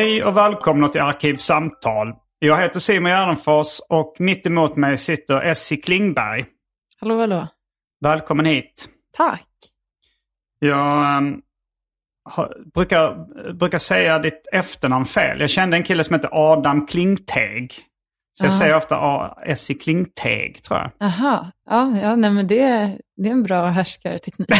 Hej och välkomna till Arkivsamtal. Jag heter Simon Gärdenfors och mitt emot mig sitter Essie Klingberg. Hallå, hallå. Välkommen hit. Tack. Jag ehm, har, brukar, brukar säga ditt efternamn fel. Jag kände en kille som heter Adam Klingteg. Så jag Ja. säger ofta A- Essie Klingteg, tror jag. Aha. Ja, ja nej, men det, det är en bra härskarteknik.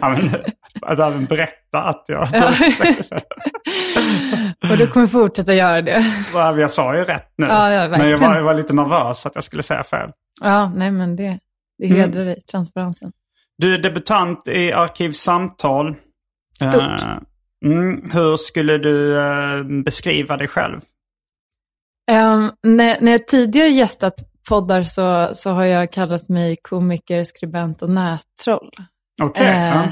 ja, men, att även berätta att jag... Och du kommer fortsätta göra det. Ja, jag sa ju rätt nu. Ja, ja, men jag var, jag var lite nervös att jag skulle säga fel. Ja, nej men det, det Mm. hedrar dig, transparensen. Du är debutant i Arkivsamtal. Stort. Eh, mm, hur skulle du eh, beskriva dig själv? Ehm, när, när jag tidigare gästat poddar så, så har jag kallat mig komiker, skribent och nättroll. Okej. Eh, ja.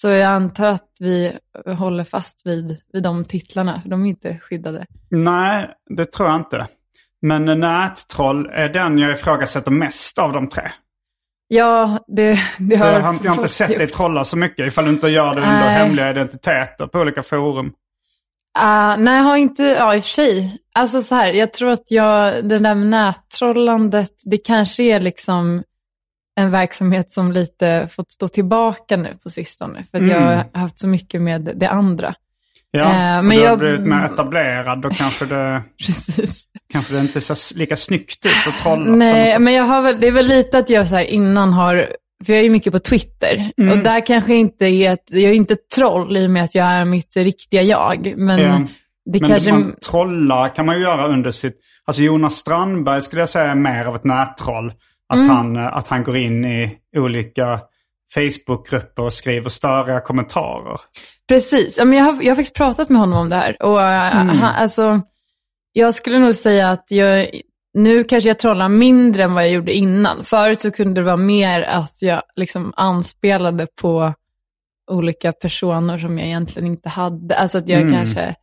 Så jag antar att vi håller fast vid, vid de titlarna, de är inte skyddade. Nej, det tror jag inte. Men nättroll är den jag ifrågasätter mest av de tre. Ja, det, det har Jag har, jag har inte sett dig trolla så mycket ifall du inte gör det under Nej. hemliga identiteter på olika forum. Ah, nej, jag har inte, ja i och för sig. Alltså så här, jag tror att jag, det där med nättrollandet, det kanske är liksom en verksamhet som lite fått stå tillbaka nu på sistone. För att jag Mm. har haft så mycket med det andra. Ja, Eh, men du har jag- blivit mer etablerad. Då kanske det, Precis. kanske det inte ser lika snyggt ut att trolla. Nej, men jag har väl, det är väl lite att jag så här innan har, för jag är ju mycket på Twitter. Mm. Och där kanske inte är ett, jag är inte troll i och med att jag är mitt riktiga jag. Men Ja. det Men kanske... man trollar kan man ju göra under sitt... Alltså Jonas Strandberg skulle jag säga är mer av ett nättroll. Att, Mm. han, eh, att han går in i olika Facebookgrupper och skriver störiga kommentarer. Precis, ja, men jag, har, jag har faktiskt pratat med honom om det här. Och, äh, Mm. han, alltså, jag skulle nog säga att jag, nu kanske jag trollar mindre än vad jag gjorde innan. Förut så kunde det vara mer att jag liksom anspelade på olika personer som jag egentligen inte hade. Alltså att jag Mm. kanske,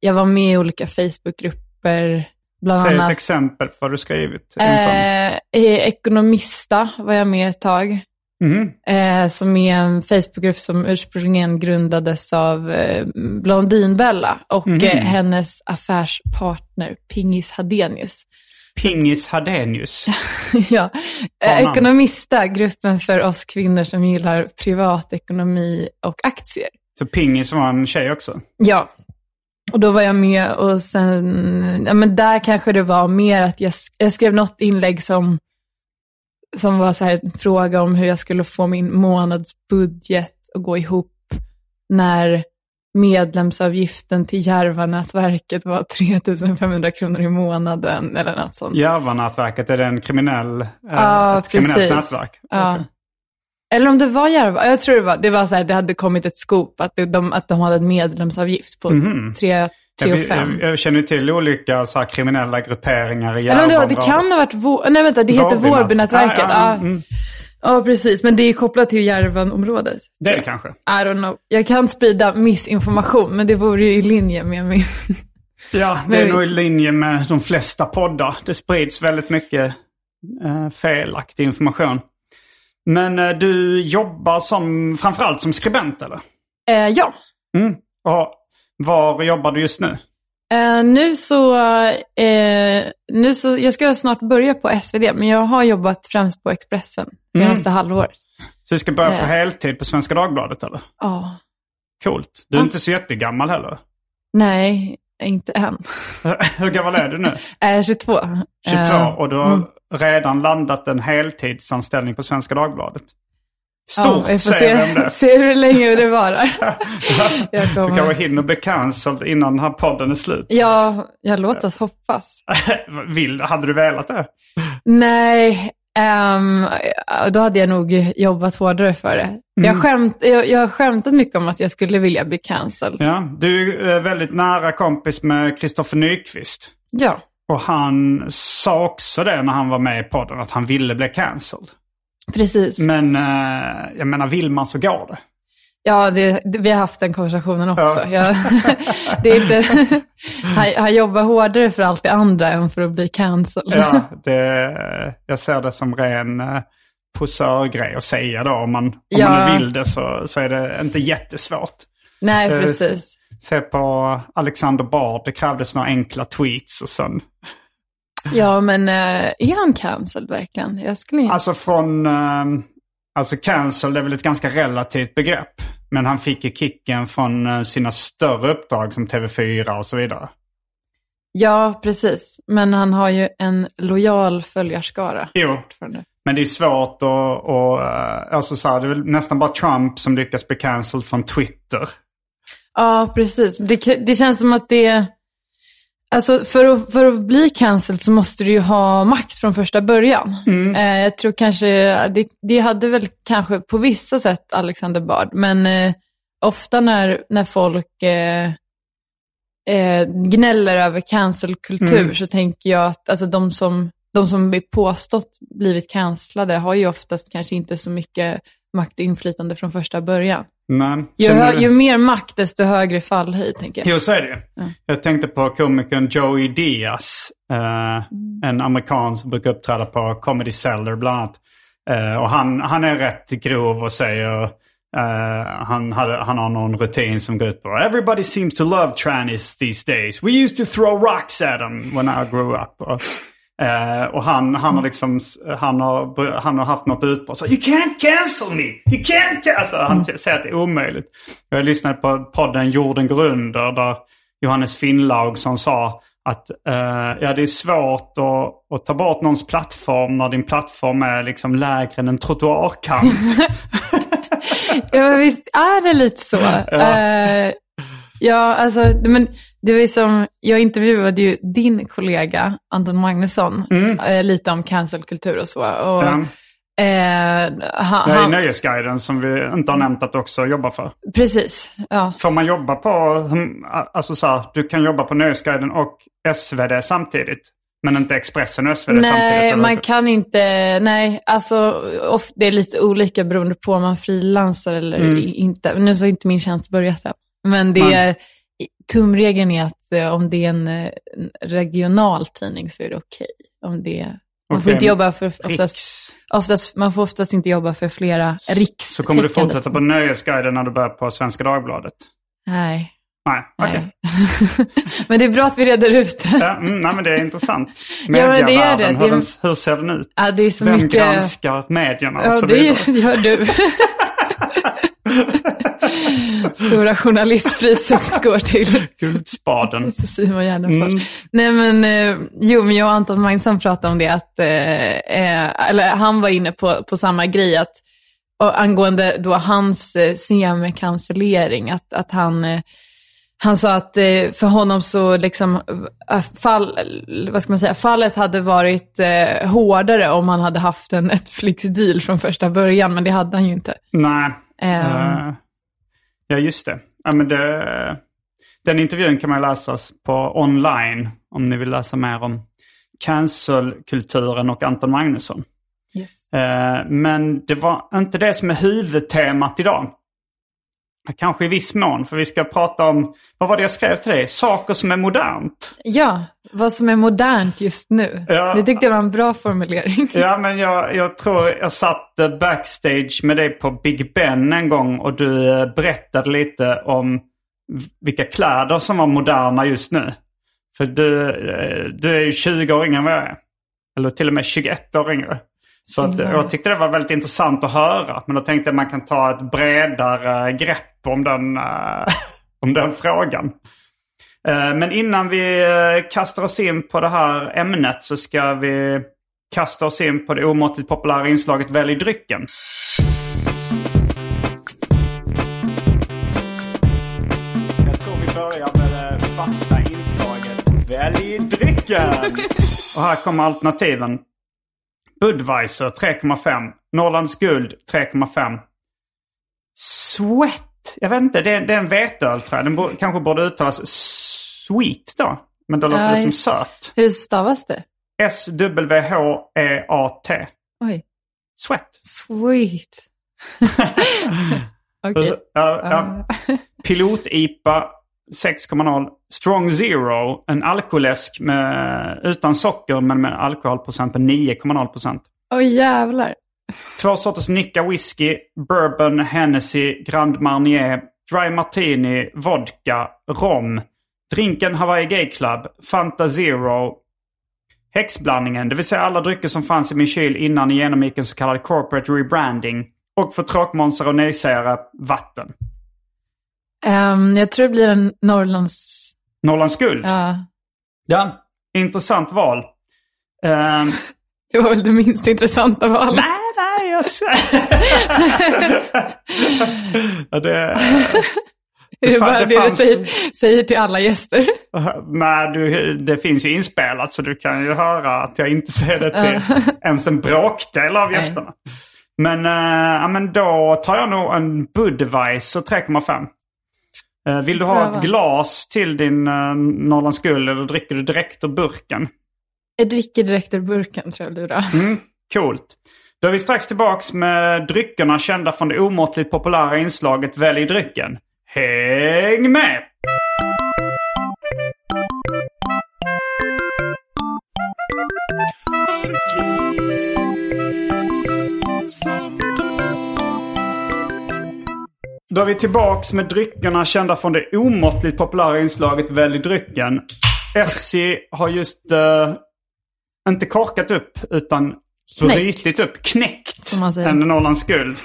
jag var med i olika Facebookgrupper, bland Säg ett annat. exempel på vad du skrivit. Eh, i Ekonomista var jag med ett tag. Mhm. Eh, som är en Facebookgrupp som ursprungligen grundades av eh, Blondinbella och Mhm. eh, hennes affärspartner Pingis Hadenius. Pingis Hadenius. ja. Eh. Ekonomista, gruppen för oss kvinnor som gillar privatekonomi och aktier. Så Pingis var en tjej också. Ja, och då var jag med och sen, ja men där kanske det var mer att jag, jag skrev något inlägg som, som var så här en fråga om hur jag skulle få min månadsbudget att gå ihop när medlemsavgiften till Järvanätverket var 3500 kronor i månaden eller något sånt. Järvanätverket, är det en kriminell, eh, Ja, ett kriminellt nätverk? Ja. Okej. Eller om det var Järva, jag tror det var, det var så här, det hade kommit ett scoop att, det, de, att de hade en medlemsavgift på Mhm. 3 3 och Jag, 5. jag, jag känner till olika så här, kriminella grupperingar i Eller om det, det Järvaområdet. kan ha varit Vår... Nej vänta, det heter Vårbynät- Vårbynätverket. Ja, Ja, ja, mm. ja, precis. Men det är kopplat till Järvanområdet. Det är det kanske. I don't know. Jag kan sprida missinformation, men det vore ju i linje med min... Ja, det är nog i linje med de flesta poddar. Det sprids väldigt mycket eh, felaktig information. Men eh, du jobbar som, framförallt som skribent eller? Eh, ja. Mm. Och var jobbar du just nu? Eh, nu så, eh, nu så, jag ska snart börja på SvD, men jag har jobbat främst på Expressen senaste halvåret. Så du ska börja på Eh. heltid på Svenska Dagbladet eller? Ja. Coolt. Du är Ja. inte så jättegammal heller. Nej, inte än. Hur gammal är du nu? Eh, 22. 22 Eh, och du har mm. Redan landat en heltidsanställning på Svenska Dagbladet. Stort ja, säger vem se, det. se hur länge det varar. jag Du kanske hinner bli cancelled innan den här podden är slut. Ja, jag låt oss hoppas. Vill, hade du velat det? Nej, ehm, då hade jag nog jobbat hårdare för det. Mm. Jag, skämt, jag, jag har skämtat mycket om att jag skulle vilja bli cancelled. Ja, du är väldigt nära kompis med Kristoffer Nyqvist. Ja. Och han sa också det när han var med i podden, att han ville bli cancelled. Precis. Men eh, jag menar, vill man så går det. Ja, det, det, vi har haft den konversationen också. Ja. Jag, det är inte, han, han jobbar hårdare för allt det andra än för att bli cancelled. Ja, det, jag ser det som ren eh, posörgrej att säga då. Om man, om Ja. man vill det så, så är det inte jättesvårt. Nej, Eh, precis. Se på Alexander Bard, det krävdes några enkla tweets och sen... Ja, men eh, är han cancelled verkligen? Jag skulle inte... Alltså från... eh, Alltså cancel det är väl ett ganska relativt begrepp. Men han fick ju kicken från eh, sina större uppdrag som TV4 och så vidare. Ja, precis. Men han har ju en lojal följarskara. Jo, men det är svårt att... Och, eh, alltså så här, det är väl nästan bara Trump som lyckas bli cancelled från Twitter. Ja, precis. Det, det känns som att det... Alltså för att, för att bli cancelled så måste du ju ha makt från första början. Eh, jag tror kanske, det, det hade väl kanske på vissa sätt Alexander Bard, men eh, ofta när, när folk eh, eh, gnäller över cancelkultur så tänker jag att alltså, de som de som blir påstått blivit cancellade har ju oftast kanske inte så mycket makt och inflytande från första början. Men, Ju, du- ju mer makt, desto högre fallhöjd, tänker jag. Jo, så är det ju. Jag tänkte på komikern Joey Diaz. Eh, En amerikan som brukar uppträda på Comedy Cellar bland annat. Eh, och han, han är rätt grov och säger... eh, han, hade, han har någon rutin som går ut på Everybody seems to love trannies these days. We used to throw rocks at them when I grew up. Eh, och han, han har liksom han har, han har haft något utbrott. Så, You can't cancel me! You can't cancel! Alltså, han säger att det är omöjligt. Jag lyssnade på podden Jorden går under där Johannes Finnlaugsson sa att eh, ja, det är svårt att, att ta bort någons plattform när din plattform är liksom lägre än en trottoarkant. Ja, visst är det lite så. ja, ja alltså, men det var som, jag intervjuade ju din kollega Anton Magnusson eh, lite om cancelkultur och så. Och, Ja. eh, han, Det är han, Nöjesguiden som vi inte har nämnt att också jobba för. precis, ja. Får man jobba på, hm, alltså så här, du kan jobba på Nöjesguiden och SvD samtidigt. Men inte Expressen och SvD samtidigt. Nej, man kan inte, nej, alltså of, det är lite olika beroende på om man frilansar eller Mm. inte. Nu så har inte min tjänst börjat än. Men det Nej. är, tumregeln är att eh, om det är en, eh, regional tidning så är det okej. Om det man får inte jobba för, oftast, Riks. oftast, man får oftast inte jobba för flera riks. Så kommer du fortsätta på Nöjesguiden när du börjar på Svenska Dagbladet? Nej. Nej, okej. nej. men det är bra att vi reder ut det. Ja, mm, nej, men det är intressant. Ja, men det är det. Medievärlden, Det är- Hur, hur ser den ut? Ja, det är så Vem mycket... granskar medierna och Ja, så det gör du. Stora journalistpriset går till Guldspaden. Simon Gärdenfors. Mm. Nej men, eh, jo men jag och Anton Magnusson pratade om det, att, eh, eh, eller han var inne på, på samma grej, att och angående då hans eh, semicancellering, att, att han, eh, han sa att eh, för honom så liksom, fall, vad ska man säga, fallet hade varit hårdare om han hade haft en Netflix-deal från första början, men det hade han ju inte. Nej. Eh, ja, just det. Ja, men det, Den intervjun kan man läsa på online om ni vill läsa mer om cancelkulturen och Anton Magnusson. Yes. Eh, Men det var inte det som är huvudtemat idag. Kanske i viss mån, för vi ska prata om, vad var det jag skrev till dig? Saker som är modernt. Ja, vad som är modernt just nu. Ja. Det tyckte jag var en bra formulering. Ja, men jag, jag tror jag satt eh, backstage med dig på Big Ben en gång och du eh, berättade lite om vilka kläder som var moderna just nu. För du, eh, du är ju 20 år yngre än vad jag är. Eller till och med 21 år yngre. Så att, jag tyckte det var väldigt intressant att höra. Men då tänkte jag man kan ta ett bredare grepp om den, eh, om den frågan. Eh, Men innan vi eh, kastar oss in på det här ämnet så ska vi kasta oss in på det omåttligt populära inslaget Välj drycken. Jag tror vi börjar med det fasta inslaget Välj drycken! Och här kommer alternativen. Budweiser 3,5. Norrlands guld 3,5. Sweat. Jag vet inte, det är, det är en veteöl tror jag. Den bo, kanske borde uttalas sweet då. Men då låter Ja, det som söt. Hur stavas det? S-W-H-E-A-T. Oj, Sweat. sweet. Okej. Ja, ja. Pilot-IPA 6,0. Strong Zero. En alkoläsk med, utan socker men med alkoholprocent på 9,0 procent. Oj, jävlar. Två sorters Nicka whisky, bourbon, Hennessy, Grand Marnier, Dry Martini, vodka, rom. Drinken Hawaii Gay Club, Fanta Zero. Häxblandningen, det vill säga alla drycker som fanns i min kyl innan ni genomgick en så kallad corporate rebranding. Och för tråkmånsar och nejsägare, vatten. Ehm, jag tror det blir en Norrlands... Norrlands guld. Ja, Ja, intressant val. Ehm, det var väl det minst intressanta valet. nej, jag ja, det, det fan- bara det det, fanns- du säger, säger till alla gäster? nej, du, det finns ju inspelat så du kan ju höra att jag inte säger det till ens en bråkdel av gästerna. Men, eh, ja, men då tar jag nog en Budweiser 3,5. Eh, vill du ha Pröva. ett glas till din uh, Norrlands guld eller dricker du direkt ur burken? Jag dricker direkt ur burken tror jag blir bra. Coolt. Då är vi strax tillbaks med dryckerna kända från det omåttligt populära inslaget Välj drycken. Häng med! Då är vi tillbaks med dryckerna kända från det omåttligt populära inslaget Välj drycken. Essie har just uh, inte korkat upp utan Knäckt. brutit upp, knäckt en Norrlands guld.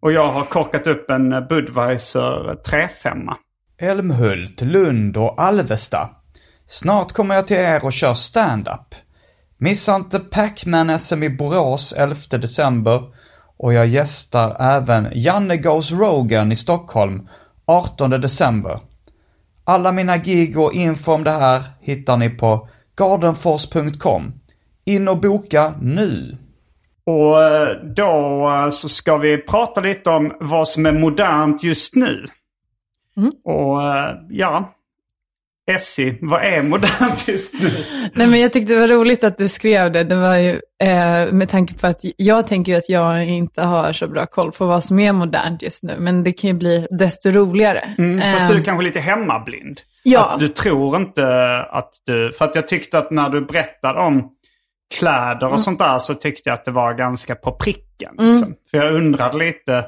Och jag har korkat upp en Budweiser 3,5. Älmhult, Lund och Alvesta. Snart kommer jag till er och kör stand-up. Missa inte Pac-Man-SM i Borås 11 december och jag gästar även Janne Goes Rogan i Stockholm 18 december. Alla mina gig och info om det här hittar ni på gardenfors.com. In och boka nu! Och eh, då eh, så ska vi prata lite om vad som är modernt just nu. Och eh, ja, Essie, vad är modernt just nu? Nej, men jag tyckte det var roligt att du skrev det. Det var ju eh, med tanke på att jag tänker att jag inte har så bra koll på vad som är modernt just nu. Men det kan ju bli desto roligare. Mm, fast Eh, du är kanske lite hemmablind. Ja. Att du tror inte att du... För att jag tyckte att när du berättade om kläder och Mm. sånt där så tyckte jag att det var ganska på pricken. Liksom. För jag undrade lite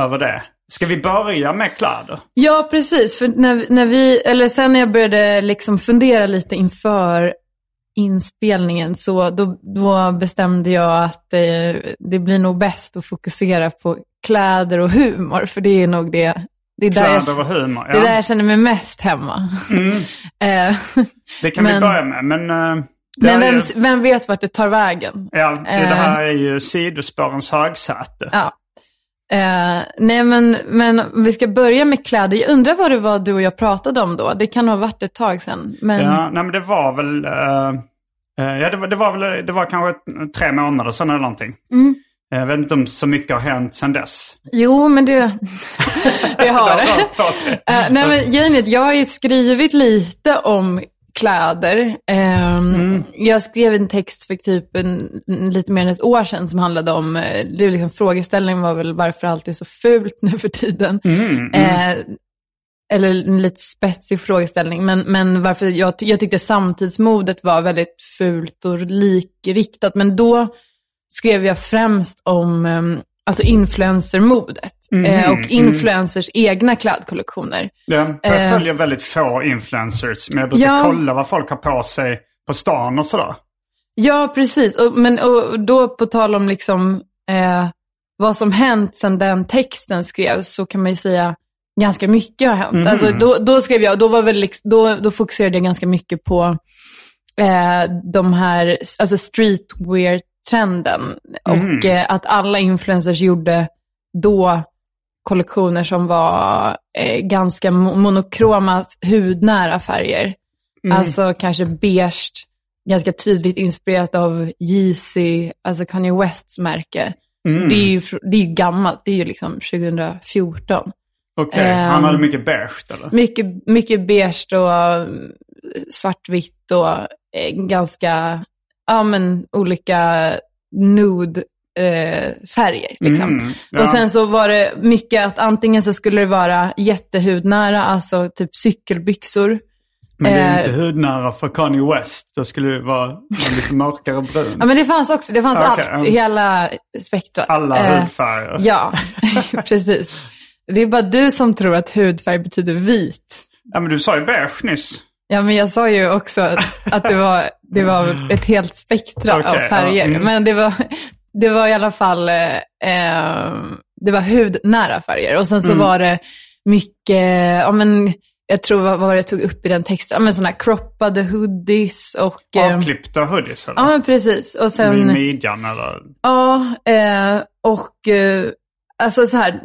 över det. Ska vi börja med kläder? Ja, precis. För när, när vi, eller sen när jag började liksom fundera lite inför inspelningen så då, då bestämde jag att eh, det blir nog bäst att fokusera på kläder och humor. För det är nog det, det är där jag, humor. det är där Ja, jag känner mig mest hemma. Eh, det kan vi men- börja med. Men, eh, men vem, ju, vem vet vart det tar vägen? ja, det, eh, här är ju sidospårens högsäte. Ja. Eh, nej, men, men vi ska börja med kläder. Jag undrar vad det var du och jag pratade om då. Det kan ha varit ett tag sedan. Men... Ja, nej men det var väl... eh, eh, ja, det var, det var väl det var kanske tre månader sedan eller någonting. Mm. Jag vet inte om så mycket har hänt sedan dess. Jo, men det, det har det. Uh, nej, men att jag har ju skrivit lite om kläder. Ehm, Jag skrev en text för typ en, lite mer än ett år sedan som handlade om, eh, det är liksom, frågeställningen var väl varför allt är så fult nu för tiden. Eh, eller en lite spetsig frågeställning, men, men varför jag, jag tyckte samtidsmodet var väldigt fult och likriktat. Men då skrev jag främst om um, alltså influencermodet eh, och influencers egna klädkollektioner. Ja, jag Eh. följer väldigt få influencers, men jag brukar Ja. kolla vad folk har på sig på stan och sådär. Ja, precis. Och, men och då på tal om liksom, eh, vad som hänt sedan den texten skrevs så kan man ju säga ganska mycket har hänt. Alltså, då, då skrev jag, då, var väl liksom, då, då fokuserade jag ganska mycket på eh, de här, alltså streetwear-trenden. Och eh, att alla influencers gjorde då kollektioner som var eh, ganska mo- monokroma, hudnära färger. Alltså kanske beige, ganska tydligt inspirerat av Yeezy, alltså Kanye Wests märke. Det, är ju, det är gammalt, det är ju liksom 2014. Okej, Ehm. han hade mycket beige eller? Mycket, mycket beige och mm, svartvitt och eh, ganska, ja men olika nude eh, färger. Liksom. Mm, ja. Och sen så var det mycket att antingen så skulle det vara jättehudnära, alltså typ cykelbyxor. Men det är eh, inte hudnära för Kanye West. Då skulle det vara lite mörkare brun. Ja men det fanns också, det fanns Okej, allt, ja. hela spektrat. Alla Eh, hudfärger. Ja, precis. Det är bara du som tror att hudfärg betyder vit. Ja, men du sa ju beige nyss. Ja, men jag sa ju också att, att det, var, det var ett helt spektra av Okej, färger. ja, mm. Men det var, det var i alla fall eh, det var hudnära färger. Och sen så Mm. var det mycket, ja men jag tror vad, var det jag tog upp i den texten, ja men sådana croppade hoodies och... eh, Avklippta hoodies eller? Ja men precis. Och I sen... midjan eller? Ja, eh, och eh, alltså så här,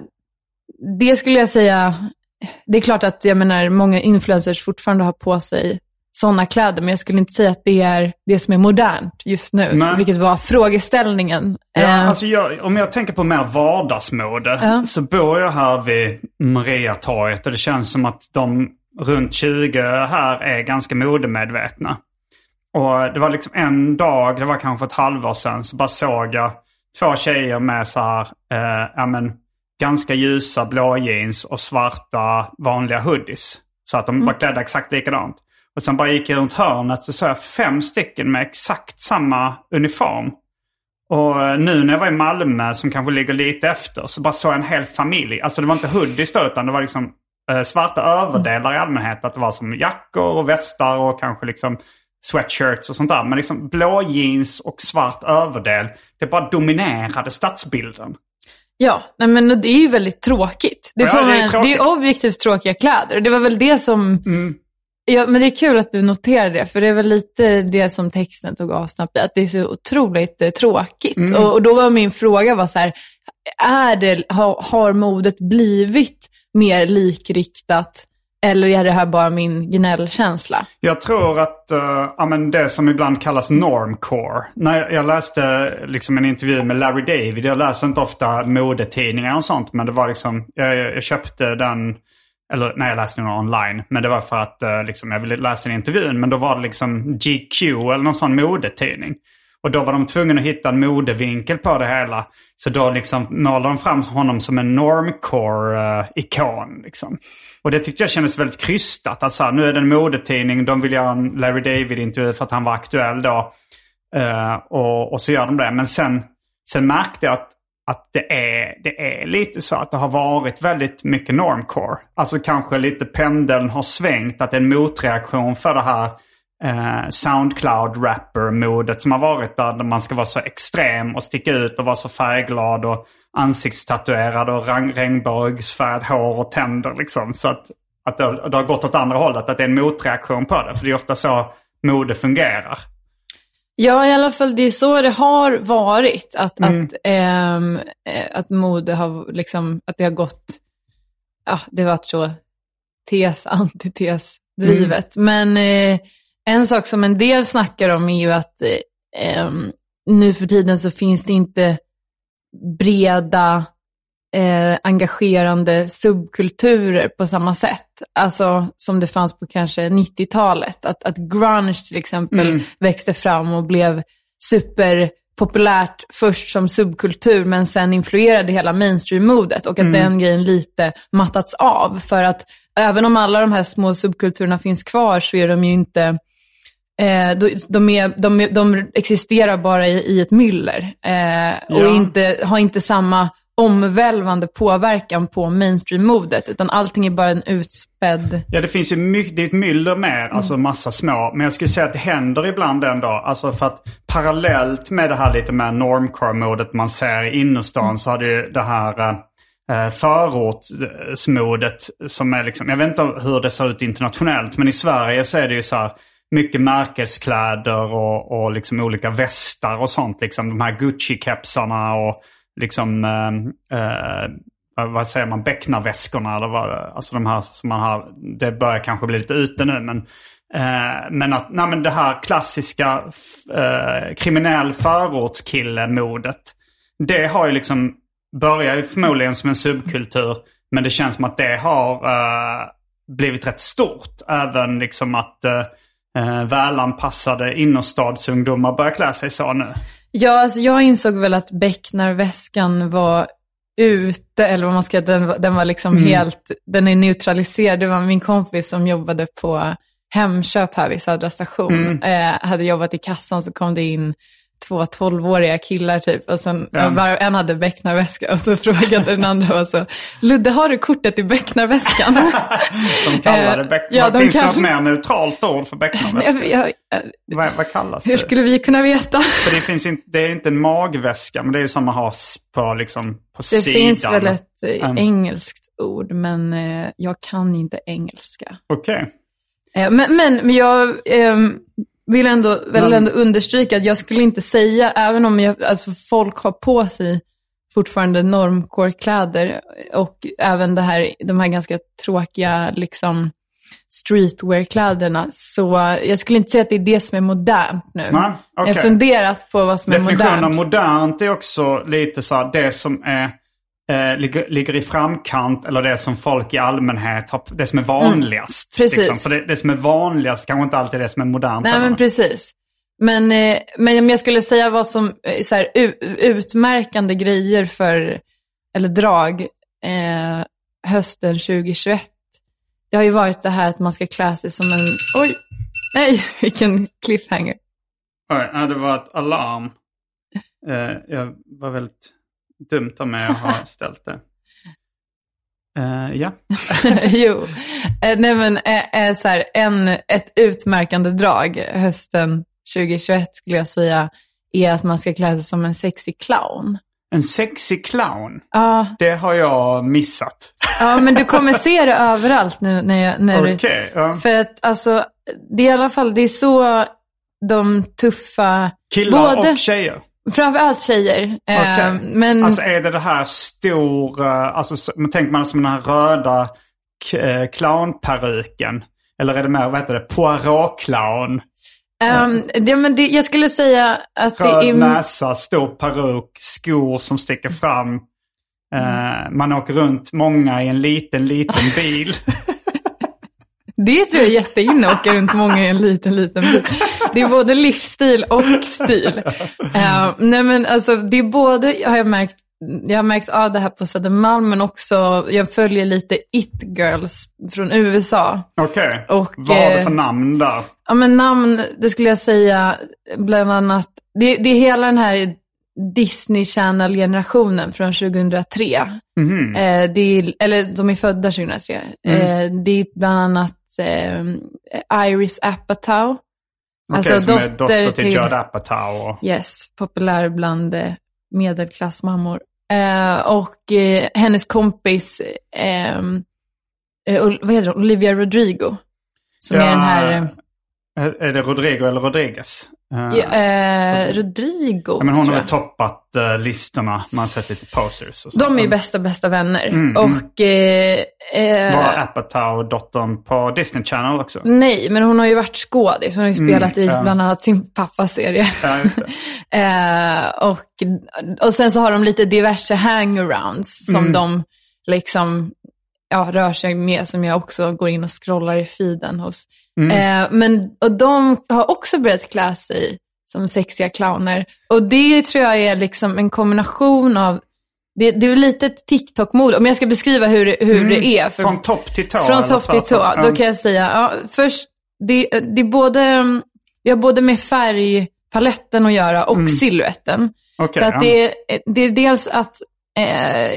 det skulle jag säga, det är klart att jag menar många influencers fortfarande har på sig sådana kläder, men jag skulle inte säga att det är det som är modernt just nu, Nej. vilket var frågeställningen. Ja, Eh, alltså jag, om jag tänker på mer vardagsmode Ja. så bor jag här vid Mariatorget och det känns som att de runt 20 här är ganska modemedvetna. Och det var liksom en dag, det var kanske ett halvår sedan, så bara såg jag två tjejer med så här, eh, ja men, ganska ljusa blå jeans och svarta vanliga hoodies. Så att de var klädda exakt likadant. Och sen bara gick jag runt hörnet så såg jag fem stycken med exakt samma uniform. Och eh, nu när jag var i Malmö som kanske ligger lite efter så bara såg jag en hel familj. Alltså det var inte hoodies då utan det var liksom eh, svarta överdelar i allmänhet. Att det var som jackor och västar och kanske liksom sweatshirts och sånt där. Men liksom blå jeans och svart överdel. Det bara dominerade stadsbilden. Ja, nej, men det är ju väldigt tråkigt. Det, Ja, det är man, det är objektivt tråkiga kläder. Och det var väl det som... Ja, men det är kul att du noterar det, för det är väl lite det som texten tog avstamp i, att det är så otroligt eh, tråkigt. Och, och då var min fråga var så här, är det, har, har modet blivit mer likriktat, eller är det här bara min gnällkänsla? Jag tror att uh, ja, men det som ibland kallas normcore. När jag, jag läste liksom en intervju med Larry David. Jag läser inte ofta modetidningar och sånt. Men det var liksom, jag, jag köpte den, eller nej jag läste den online. Men det var för att uh, liksom, jag ville läsa den intervjun. Men då var det liksom GQ eller någon sån modetidning. Och då var de tvungna att hitta en modevinkel på det hela. Så då liksom målade de fram honom som en normcore-ikon. Eh, liksom. Och det tyckte jag kändes väldigt krystat. Att så här, nu är det en modetidning, de vill göra en Larry David-intervju för att han var aktuell då. Uh, och, och så gör de det. Men sen, sen märkte jag att, att det, är, det är lite så att det har varit väldigt mycket normcore. Alltså kanske lite pendeln har svängt. Att det är en motreaktion för det här eh, Soundcloud-rapper-modet som har varit där, där man ska vara så extrem och sticka ut och vara så färgglad och ansiktstatuerad och regnbågsfärgat hår och tänder liksom. Så att, att det, har- det har gått åt andra hållet, att det är en motreaktion på det. För det är ofta så mode fungerar. Ja, i alla fall det är så det har varit. Att, att, ehm, eh, att mode har liksom, att det har gått, ja, det har varit så tes, antites drivet. Men eh, en sak som en del snackar om är ju att ehm, nu för tiden så finns det inte breda, eh, engagerande subkulturer på samma sätt. Alltså som det fanns på kanske 90-talet. Att, att grunge till exempel Mm. växte fram och blev superpopulärt först som subkultur men sen influerade hela mainstream-modet och att den grejen lite mattats av. För att även om alla de här små subkulturerna finns kvar så är de ju inte Eh, de, de, är, de, de existerar bara i, i ett myller eh, och Ja. inte, har inte samma omvälvande påverkan på mainstream-modet, utan allting är bara en utspädd... Ja, det finns ju mycket, det är ett myller med, alltså massa små. Men jag skulle säga att det händer ibland ändå. Alltså för att parallellt med det här lite mer normcore-modet man ser i innerstan så har det ju det här eh, förortsmodet som är liksom, jag vet inte hur det ser ut internationellt, men i Sverige så är det ju så här mycket märkeskläder och, och liksom olika västar och sånt. Liksom de här Gucci-kepsarna och liksom, ehm, eh, eh, vad- säger man, becknarväskorna eller vad, alltså de här som man har, det börjar kanske bli lite ute nu men eh, men att, nej men det här klassiska eh, kriminell förortskille-modet. Det har ju liksom, börjar ju förmodligen som en subkultur men det känns som att det har eh, blivit rätt stort. Även liksom att eh, eh, välanpassade innerstadsungdomar börjar klä sig så nu. Ja, alltså jag insåg väl att Becknarväskan var ute, eller vad man ska den, den var liksom helt, den är neutraliserad. Det var min kompis som jobbade på Hemköp här vid Södra station. Eh, hade jobbat i kassan så kom det in två tolvåriga killar typ. Och sen Ja. var, en hade Becknarväska och så frågade den andra och så, Ludde har du kortet i Becknarväskan? De kallar det Eh, beck- ja, de Finns det kan- något mer neutralt ord för becknarväska? jag, jag, vad, vad kallas hur det? skulle vi kunna veta? För det, finns inte, det är inte en magväska, men det är ju som man har på, liksom, på Det sidan. finns väl ett eh, Mm. engelskt ord, men eh, jag kan inte engelska. Okej. Eh, men, men, men jag ehm, vill ändå, Men- ändå understryka att jag skulle inte säga, även om jag, alltså folk har på sig fortfarande normcore-kläder och även det här, de här ganska tråkiga liksom, streetwear-kläderna, så jag skulle inte säga att det är det som är modernt nu. Nej, okej. Jag har funderat på vad som är Definitionen av modernt. modernt är också lite så här, det som är, eh, ligger, ligger i framkant eller det som folk i allmänhet har, det som är vanligast. Mm. precis. Liksom. För det, det som är vanligast kanske inte alltid är det som är modernt. Nej, men precis. Men, eh, men om jag skulle säga vad som är så här, utmärkande grejer för, eller drag, eh, hösten 2021, det har ju varit det här att man ska klä sig som en, oj, nej, vilken cliffhanger. Oj, ja, det var ett alarm. Eh, jag var väldigt dumt av mig att ha ställt det. Eh, ja. jo, eh, nej men eh, eh, så här, en, ett utmärkande drag hösten 2021 skulle jag säga är att man ska klä sig som en sexig clown. En sexig clown. Ja, Det har jag missat. Ja, men du kommer se det överallt nu när, jag, när du... Okej. ja. För att alltså, det är i alla fall, det är så de tuffa, Killar både, och tjejer. Framförallt tjejer. Eh, Okej. men Alltså är det det här stora, alltså tänker man som den här röda eh, clownperuken? Eller är det mer, vad heter det, Poirot-clown? ehm, det, men det, jag skulle säga att det Röd är... näsa, stor peruk, skor som sticker fram. Eh, man åker runt många i en liten, liten bil. Det tror jag är jätteinne åka runt många i en liten, liten bil. Det är både livsstil och stil. Eh, nej men alltså, det är både, har jag märkt, jag har märkt av det här på Södermalm, men också, jag följer lite it-girls från USA. Okej. Och, Vad har du eh, för namn där? Ja, men namn, det skulle jag säga, bland annat, det, det är hela den här Disney Channel-generationen från 2003. Mhm. Eh, det är, eller de är födda 2003. Eh, det är bland annat eh, Iris Apatow. Okej, alltså som är dotter dotter till till- Judd Apatow. Och... Yes, populär bland eh, medelklassmammor. Eh, och eh, hennes kompis, eh, eh, vad heter hon? Olivia Rodrigo. Som är den här... eh, är det Rodrigo eller Rodriguez? Eh, Ja, eh, Rodrigo, ja, men hon har väl toppat eh, listorna. Man har sett lite posers och så. De är ju bästa, bästa vänner. Mm, och... Eh, eh, Var Apatow dottern på Disney Channel också? Nej, men hon har ju varit skådis. Hon har ju spelat i Mm, ja. bland annat sin pappas serie. Ja, eh, och, och sen så har de lite diverse hangarounds som Mm. de liksom ja, rör sig med, som jag också går in och scrollar i feeden hos. Mm. Eh, men, och de har också börjat klä sig som sexiga clowner. Och det tror jag är liksom en kombination av, det, det är lite ett TikTok-mode, om jag ska beskriva hur, hur det är. För, Mm. Från topp till tå? från topp till tå. Då kan jag säga, ja, först, det, det är både, vi har både med färgpaletten att göra och siluetten. Okej, Så att det, det är dels att,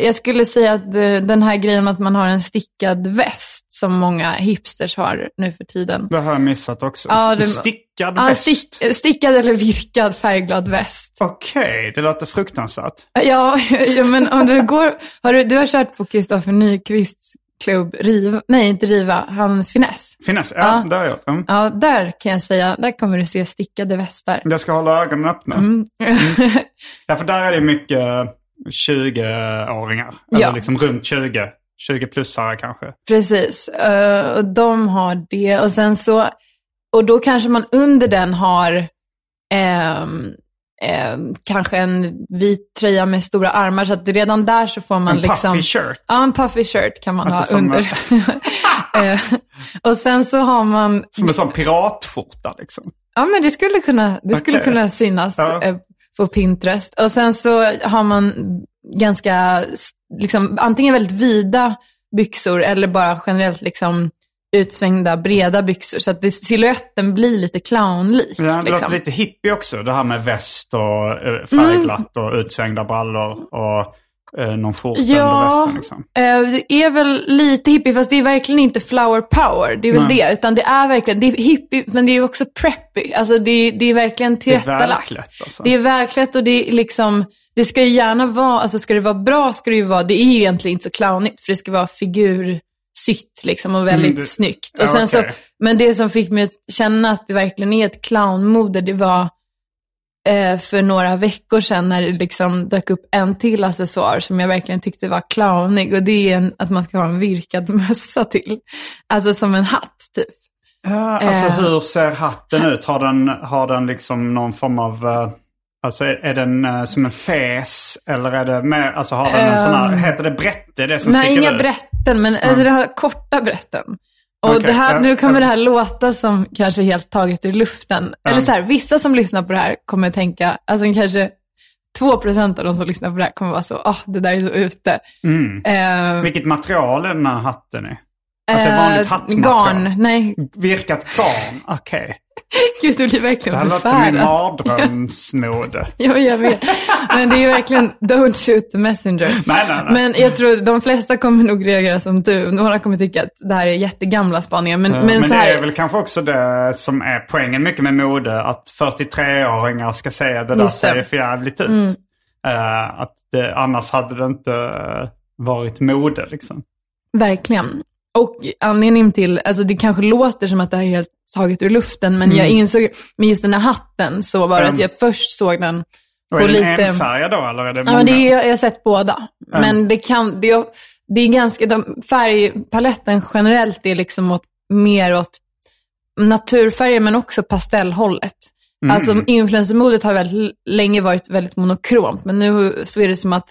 jag skulle säga att eh, den här grejen att man har en stickad väst, som många hipsters har nu för tiden. Det har jag missat också. Ja, det- Stickad Ja, väst? stick, stickad eller virkad färgglad väst. Okej, det låter fruktansvärt. Ja, ja, men om du går, har du, du har kört på Kristoffer Nyqvists klubb Riva, nej inte Riva, han Finess. Finess, ja, Ja. det har jag. Mm. Ja, där kan jag säga, där kommer du se stickade västar. Jag ska hålla ögonen öppna. Mm. Ja, för där är det mycket 20-åringar. Ja. Eller liksom runt 20. 20-plussare kanske. Precis, eh, och de har det. Och sen så, och då kanske man under den har ehm, ehm, kanske en vit tröja med stora armar. Så att redan där så får man En liksom... puffy shirt. Ja, en puffy shirt kan man Alltså ha under. Eh, och sen så har man... Som en sån piratskjorta liksom. Ja, men det skulle kunna, det skulle kunna synas Ja. På Pinterest. Och sen så har man ganska, liksom, antingen väldigt vida byxor eller bara generellt liksom utsvängda breda byxor. Så att det, silhuetten blir lite clownlik. Ja, det låter liksom. lite hippie också. Det här med väst och eh, färgglatt och utsvängda brallor och eh, någon under Ja, västen. Liksom. eh, det är väl lite hippie, fast det är verkligen inte flower power. Det är väl Nej. det, utan det är verkligen, det är hippie, men det är också preppy. Alltså det, är- det är verkligen Det är tillrättalagt. välklätt alltså. Det är verkligt och det är liksom, det ska ju gärna vara, alltså ska det vara bra ska det ju vara, det är ju egentligen inte så clownigt för det ska vara figursytt liksom och väldigt Mm, det- snyggt. Ja, Och sen så, okej. men det som fick mig att känna att det verkligen är ett clownmode, det var för några veckor sedan när det liksom dök upp en till accessoar som jag verkligen tyckte var clownig och det är en, att man ska ha en virkad mössa till. Alltså som en hatt typ. Ja, alltså Eh. hur ser hatten ut? Har den, har den liksom någon form av... eh, alltså är, är den eh, som en fes? Eller är det mer, alltså har den en sån här, heter det brätte? Det som. Nej, sticker inga ut? brätten, men alltså det har korta brätten. Och Okej, det här, ja, nu kommer ja. det här låta som kanske helt taget ur luften. Eller så här, vissa som lyssnar på det här kommer tänka, alltså kanske 2% av de som lyssnar på det här kommer vara så, ah, det där är så ute. Mm. Eh, Vilket material är den här hatten i? Alltså vanligt eh, hattmaterial? Garn, nej. Virkat garn? Okej. Gud, det blir Det verkligen här låter som min förfärad. mardrömsmode. Ja, jag vet. Men det är ju verkligen, don't shoot the messenger. Nej, nej, nej. Men jag tror de flesta kommer nog reagera som du. Några kommer tycka att det här är jättegamla spaningar. Men, Ja, men, men så det här, är väl kanske också det som är poängen mycket med mode. Att 43-åringar ska säga det där Just det. Mm. ser för jävligt ut. Eh, att det, annars hade det inte eh, varit mode liksom. Verkligen. Och anledningen till, alltså det kanske låter som att det här är helt taget ur luften, men jag insåg, med just den här hatten så var det Mm. att jag först såg den Och på är lite... enfärgad då eller är det Ja, många? men det är, jag har sett båda. Men det kan, det är, det är ganska, de, färgpaletten generellt är liksom åt, mer åt naturfärger men också pastellhållet. Mm. Alltså influencermodet har väldigt länge varit väldigt monokromt, men nu så är det som att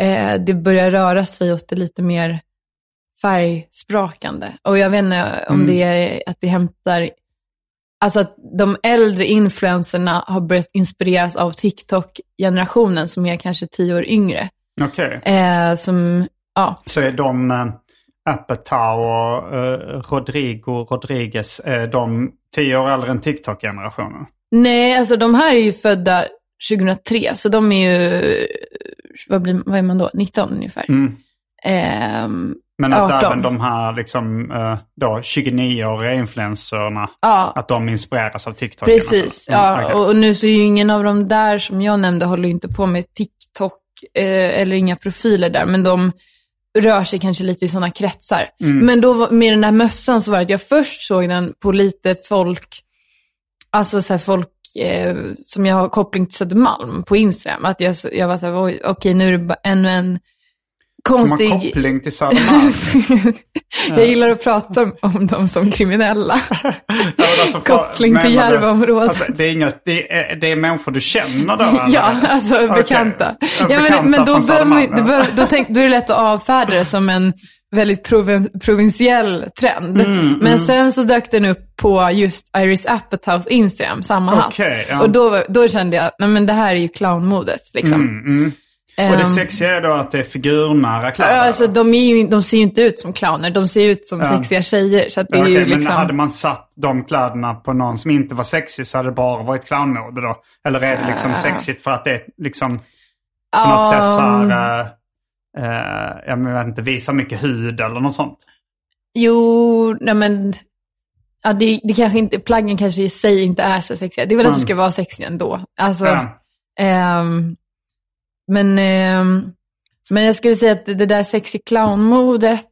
eh, det börjar röra sig åt det lite mer färgsprakande. Och jag vet inte om Mm. det är att det hämtar, alltså att de äldre influencerna har börjat inspireras av TikTok-generationen som är kanske tio år yngre. Okej. Eh, som, ja, Så är de uh, Apatow och eh, Rodrigo Rodriguez, är de tio år äldre än TikTok-generationen? nej, alltså de här är ju födda 2003, så de är ju, vad, blir, vad är man då, 19 ungefär. Mm. Men att 18. även de här liksom, eh, då 29-åriga influencerna, ja, att de inspireras av TikTok? Precis, Mm, ja. okej. Och, nu så är ju ingen av de där som jag nämnde håller inte på med TikTok eh, eller inga profiler där, men de rör sig kanske lite i sådana kretsar. Mm. Men då med den där mössan så var det att jag först såg den på lite folk, alltså så folk eh, som jag har koppling till Södermalm på Instagram. Att jag, jag var så här, okej nu är det bara ännu en konstig... Som har koppling till Södermalm. jag gillar att prata om, dem som kriminella. Ja, men alltså, koppling till Järvaområdet. Alltså, det, är inget, det, är, det är människor du känner då? eller? Ja, alltså Okej. bekanta. Ja, Ja, bekanta men, men då, man, Södermalm, då, tänk, då är det lätt att avfärda det som en väldigt provin, provinsiell trend. Mm, men sen så dök den upp på just Iris Apatows Instagram, samma Okej, hatt. ja. Och då, då kände jag, nej men det här är ju clownmodet liksom. Mm, Och det Ehm, sexiga är då att det är figurnära kläder? Alltså de, är ju, de ser ju inte ut som clowner, de ser ut som Ja. sexiga tjejer. Så att det är Okej, ju Men liksom... hade man satt de kläderna på någon som inte var sexig så hade det bara varit clownmode då? Eller är det liksom sexigt för att det är liksom på något sätt så här, jag vet inte, visar mycket hud eller något sånt? Jo, nej men... Ja, det, det kanske inte, plaggen kanske i sig inte är så sexiga. Det är väl att du Mm. ska vara sexig ändå. Alltså, Ja. ehm, men, ehm, men jag skulle säga att det, där sexy clown-modet,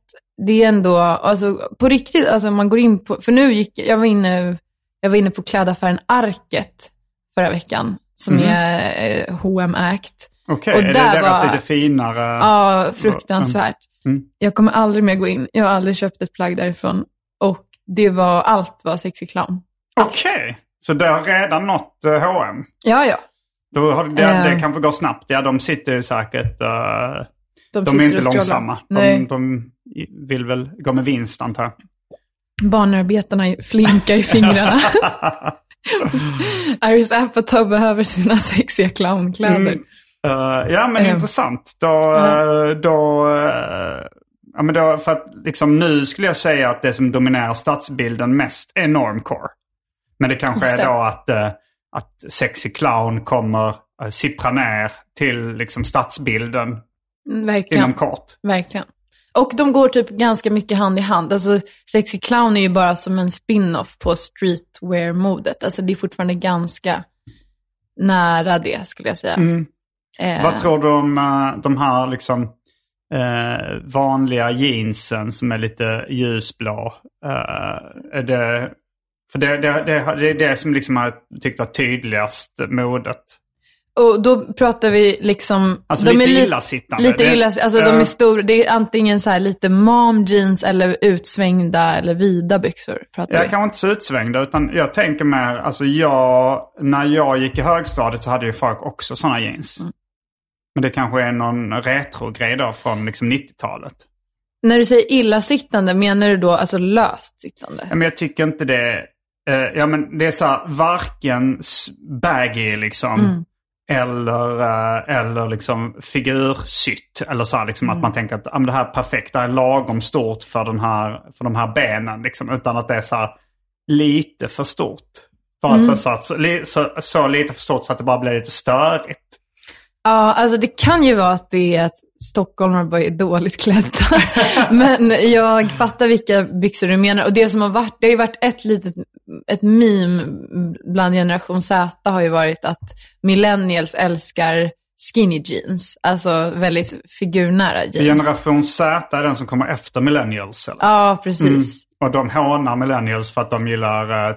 det är ändå, alltså på riktigt, alltså man går in på, för nu gick, jag var inne, jag var inne på klädaffären Arket förra veckan, som Mhm. är eh, H&M Act. Okej, Och är det deras var- lite finare? Ja, fruktansvärt. Mm. Jag kommer aldrig mer gå in. Jag har aldrig köpt ett plagg därifrån. Och det var, allt var sexy clown. Okej, så det har redan nått H&M. Ja, ja. Då har det, Eh. det kanske går snabbt. Ja, de sitter ju säkert... eh, De, de är inte långsamma. De, de vill väl gå med vinst antar jag. Barnarbetarna är flinka i fingrarna. Iris Apatow behöver sina sexiga clownkläder. Mm. Eh, ja, men Eh. intressant. Då, eh, då, eh, ja, men då, för att liksom nu skulle jag säga att det som dominerar stadsbilden mest är normcore. Men det kanske Just är det. då att, eh, att sexy clown kommer uh, sippra ner till liksom stadsbilden Mm, Verkligen. inom kort. Verkligen. Och de går typ ganska mycket hand i hand. Alltså, sexy clown är ju bara som en spin-off på streetwear-modet. Alltså det är fortfarande ganska nära det, skulle jag säga. Mm. Eh, Vad tror du om eh, de här liksom eh, vanliga jeansen som är lite ljusblå? Eh, är det, för det, det, det, det är det som liksom jag tyckt var tydligast modet. Och då pratar vi liksom... Alltså de lite är li- illasittande. Lite Det- illa, alltså de är stora. Det är antingen så här lite mom jeans eller utsvängda eller vida byxor. Pratar Jag vi. kanske inte så utsvängda utan jag tänker mer, alltså jag, när jag gick i högstadiet så hade ju folk också sådana jeans. Mm. Men det kanske är någon retro-grej då från liksom 90-talet. När du säger illasittande, menar du då alltså löst sittande? Men jag tycker inte det. Eh, ja, men det är så här, varken baggy liksom. Mm. Eller, eh, eller liksom figursytt. Eller så här, liksom Mm. att man tänker att men det här är perfekt, det här är lagom stort för, den här, för de här benen. Liksom, utan att det är så här, lite för stort. Bara Mm. så, så, så, så lite för stort så att det bara blir lite störigt. Ja, alltså det kan ju vara att det är att stockholmare bara är dåligt klädda. Men jag fattar vilka byxor du menar. Och det som har varit, det har ju varit ett litet, ett meme bland generation Z har ju varit att millennials älskar skinny jeans. Alltså väldigt figurnära jeans. Generation Z är den som kommer efter millennials. Eller? Ja, precis. Och de hånar millennials för att de gillar eh,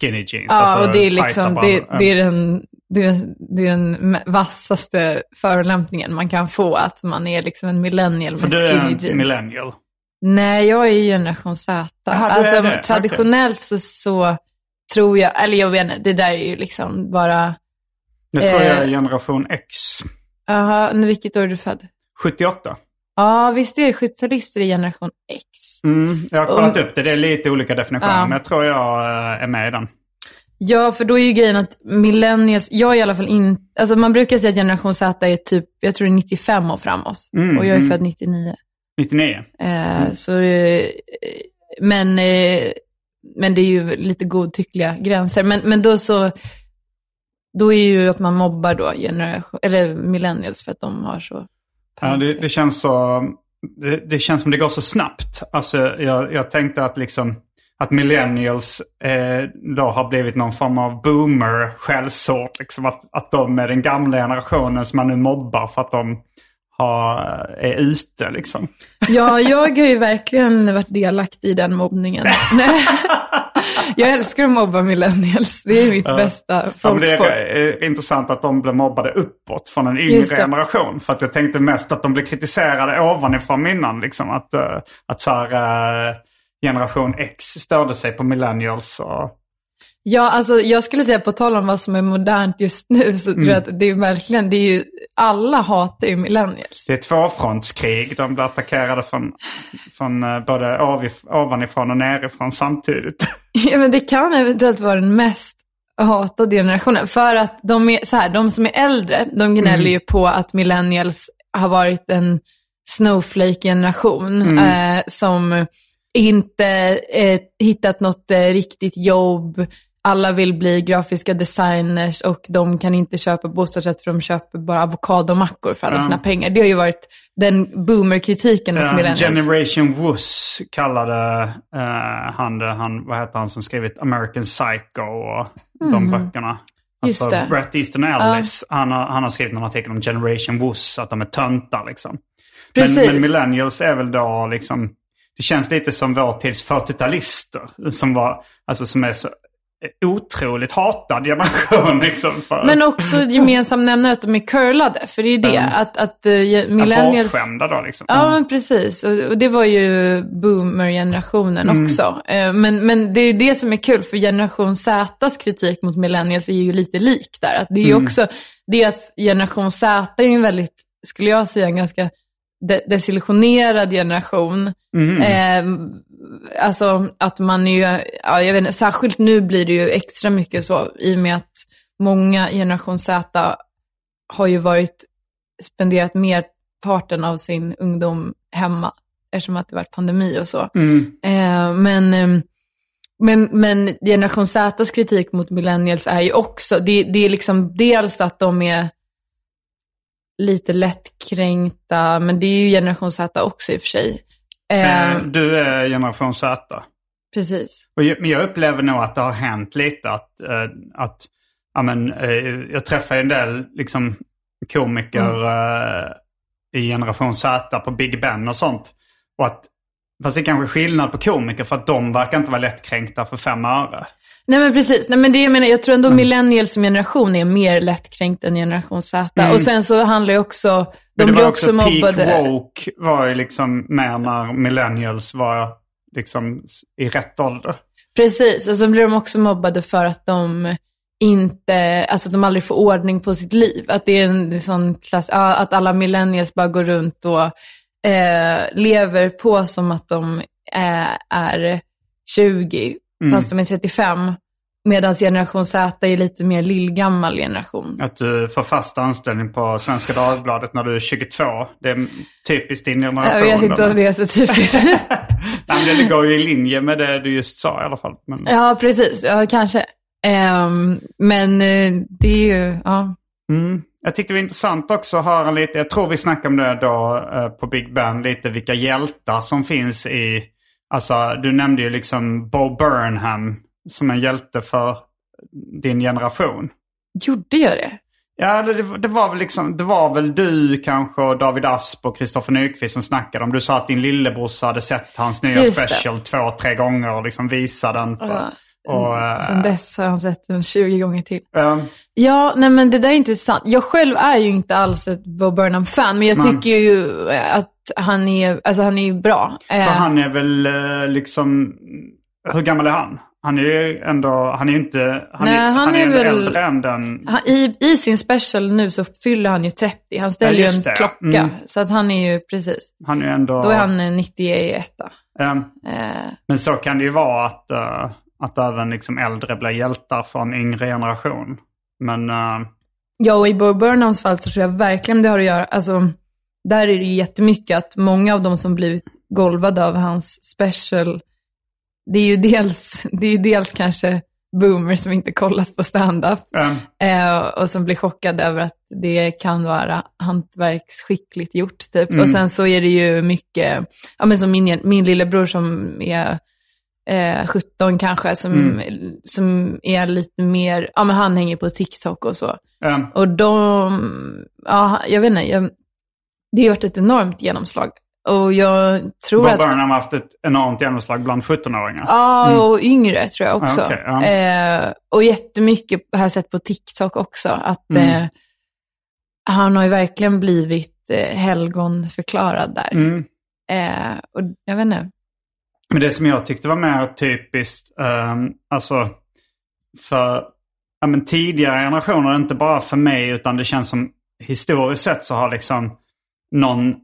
Skinny jeans. Ja, alltså och det är liksom, det, det är den, det är, det är den vassaste förolämpningen man kan få, att man är liksom en millennial För med du är skinny en jeans. millennial. Nej, jag är ju generation Z. Är alltså det. traditionellt så, så tror jag, eller jag vet inte, det där är ju liksom bara, Jag tror Eh. jag är generation X. jaha, vilket år är du född? 78. Ja, visst är det 70-talister i generation X? Mm, jag har kollat Om- upp det. Det är lite olika definitioner. Ja. Men jag tror jag eh, är med i den. Ja, för då är ju grejen att millennials, jag är i alla fall inte, alltså man brukar säga att generation Z är typ, jag tror det är 95 år framåt. Mm, och jag är mm. född 99. 99. Eh, så, eh, men, eh, men det är ju lite godtyckliga gränser. Men, men då så, då är ju att man mobbar då generation, eller millennials för att de har så Ja, det, det känns så... Det, det känns som det går så snabbt. Alltså, jag, jag tänkte att liksom... Att millennials eh, då har blivit någon form av boomer-skällsord. Liksom att, att de är den gamla generationen som man nu mobbar för att de har, är ute liksom. Ja, jag har ju verkligen varit delaktig i den mobbningen. jag älskar att mobba millennials. Det är mitt bästa Ja, men det är eh, intressant att de blev mobbade uppåt från en yngre generation. För att jag tänkte mest att de blev kritiserade ovanifrån innan. Liksom. Att, eh, att så här, eh, generation X störde sig på millennials. Och, Ja, alltså jag skulle säga på tal om vad som är modernt just nu så tror jag att det är verkligen, det är ju, alla hatar ju millennials. det är tvåfrontskrig. De blir attackerade från, från eh, både ovanifrån och nerifrån samtidigt. Ja, men det kan eventuellt vara den mest hatade generationen. För att de är så här, de som är äldre, de gnäller ju på att millennials har varit en snowflake-generation eh, som inte eh, hittat något eh, riktigt jobb. Alla vill bli grafiska designers och de kan inte köpa bostadsrätt för de köper bara avokadomackor för alla Ja. sina pengar. Det har ju varit den boomer-kritiken mot Eh, millennials. Generation Wuss kallade eh, han. Han, vad heter han som skrivit American Psycho och de böckerna. Mm. Just Alltså det. Bret Easton Ellis. Han, har, han har skrivit en artikel om Generation Wuss, att de är töntar liksom. Men, Precis. men millennials är väl då liksom, det känns lite som vår tids 40-talister. Som var, alltså som är så otroligt hatad generation liksom. För, Men också gemensam nämnare att de är curlade, för det är det. Att, att uh, millennials... Bortskämda då liksom. Ja, men precis. Och, och det var ju boomer-generationen Mm. också. Eh, Men, men det är det som är kul, för generation Zs kritik mot millennials är ju lite lik där. Att det är ju Mm. också, det att generation Z är ju en väldigt, skulle jag säga, en ganska de- desillusionerad generation. Mm. Eh, alltså att man är ju, ja, jag vet inte, särskilt nu blir det ju extra mycket så i och med att många generation Z har ju varit, spenderat merparten av sin ungdom hemma eftersom att det varit pandemi och så. Mm. Eh, men, ehm, men, men generation Zs kritik mot millennials är ju också, det, det är liksom dels att de är lite lättkränkta, men det är ju generation Z också i och för sig. Eh, Du är generation Z. precis. Och jag, men jag upplever nog att det har hänt lite att, eh, att ja, men, eh, jag träffar en del liksom, komiker eh, i generation Z på Big Ben och sånt. Och att, fast det är kanske skillnad på komiker för att de verkar inte vara lättkränkta för fem öre. Nej men precis, Nej, men det jag menar, jag tror ändå millennials som generation är mer lättkränkt än generation Z. Och sen så handlar det också, Men de det blir var också också mobbade. peak woke var ju liksom mer när millennials var liksom i rätt ålder. Precis, och så blir de också mobbade för att de inte, alltså de aldrig får ordning på sitt liv. Att det är en, det är sån klass, att alla millennials bara går runt och eh, lever på som att de eh, är 20, fast de är 35. Medan generation Z är lite mer lillgammal generation. Att du får fast anställning på Svenska Dagbladet när du är 22. Det är typiskt din generation. Jag vet inte om det är så typiskt. Nej, det går ju i linje med det du just sa i alla fall. Men... ja, precis. Ja, kanske. Um, men uh, det är ju, ja. Mm. Jag tyckte det var intressant också att höra lite, jag tror vi snackade om det då uh, på Big Ben, lite vilka hjältar som finns i, alltså du nämnde ju liksom Bo Burnham som en hjälte för din generation. Gjorde jag det? Ja, det, det, var väl liksom, det var väl du kanske och David Asp och Kristoffer Nyqvist som snackade om. Du sa att din lillebrorsa hade sett hans nya Just special det. två, tre gånger och liksom visade den. För, Ja. Och, eh, Sen dess har han sett den 20 gånger till. eh, Ja, nej men det där är intressant. Jag själv är ju inte alls ett Bo Burnham-fan, men jag Nej. tycker ju att han är, alltså han är ju bra. för Eh, han är väl eh, liksom, hur gammal är han? Han är ju ändå, han är ju inte, han Nej, är, han är, är väl- äldre än den. han, i, I sin special nu så fyller han ju 30. Han ställer Ja, ju en det. klocka. Mm. Så att han är ju, precis. Han är ändå... Då är han eh, 91. eh, Eh, men så kan det ju vara att, eh, att även liksom äldre blir hjältar från yngre generation. Men eh, Ja, och i Bo Burnhams fall så tror jag verkligen det har att göra, alltså, där är det ju jättemycket att många av de som blivit golvade av hans special, det är ju dels, det är ju dels kanske boomers som inte kollat på stand-up eh, eh, och som blir chockade över att det kan vara hantverksskickligt gjort typ. Mm. Och sen så är det ju mycket, ja men som min, min lillebror som är eh, 17 kanske, som, Mm. som är lite mer, ja men han hänger på TikTok och så. eh, Och de, ja, jag vet inte, jag, det har varit ett enormt genomslag. Och jag tror Bob att, Burnham har haft ett enormt genomslag bland 17-åringar. ja, och yngre tror jag också. Ja, okej, ja. eh, och jättemycket har jag sett på TikTok också, att Mm. eh, han har ju verkligen blivit eh, helgonförklarad där. Mm. Eh, och jag vet inte, men det som jag tyckte var mer typiskt, um, alltså för ja, men tidigare generationer, inte bara för mig utan det känns som historiskt sett så har liksom någon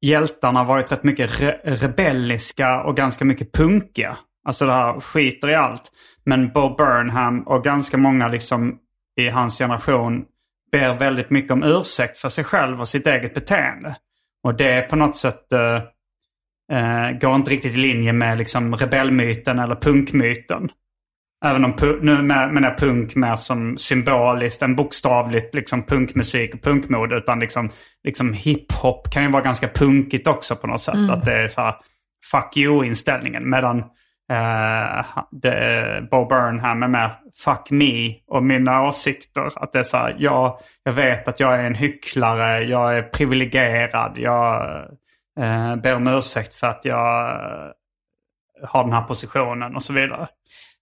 hjältarna varit rätt mycket re rebelliska och ganska mycket punkiga. Alltså det här skiter i allt. Men Bo Burnham och ganska många liksom i hans generation ber väldigt mycket om ursäkt för sig själv och sitt eget beteende. Och det är på något sätt eh, eh, går inte riktigt i linje med liksom rebellmyten eller punkmyten. Även om nu menar jag punk mer som symboliskt än bokstavligt liksom punkmusik och punkmode. Utan liksom, liksom hiphop kan ju vara ganska punkigt också på något sätt. Att det är så här fuck you-inställningen. Medan eh, det, Bo Burnham är mer fuck me och mina åsikter. Att det är så här, jag, jag vet att jag är en hycklare, jag är privilegierad, jag eh, ber om ursäkt för att jag eh, har den här positionen och så vidare.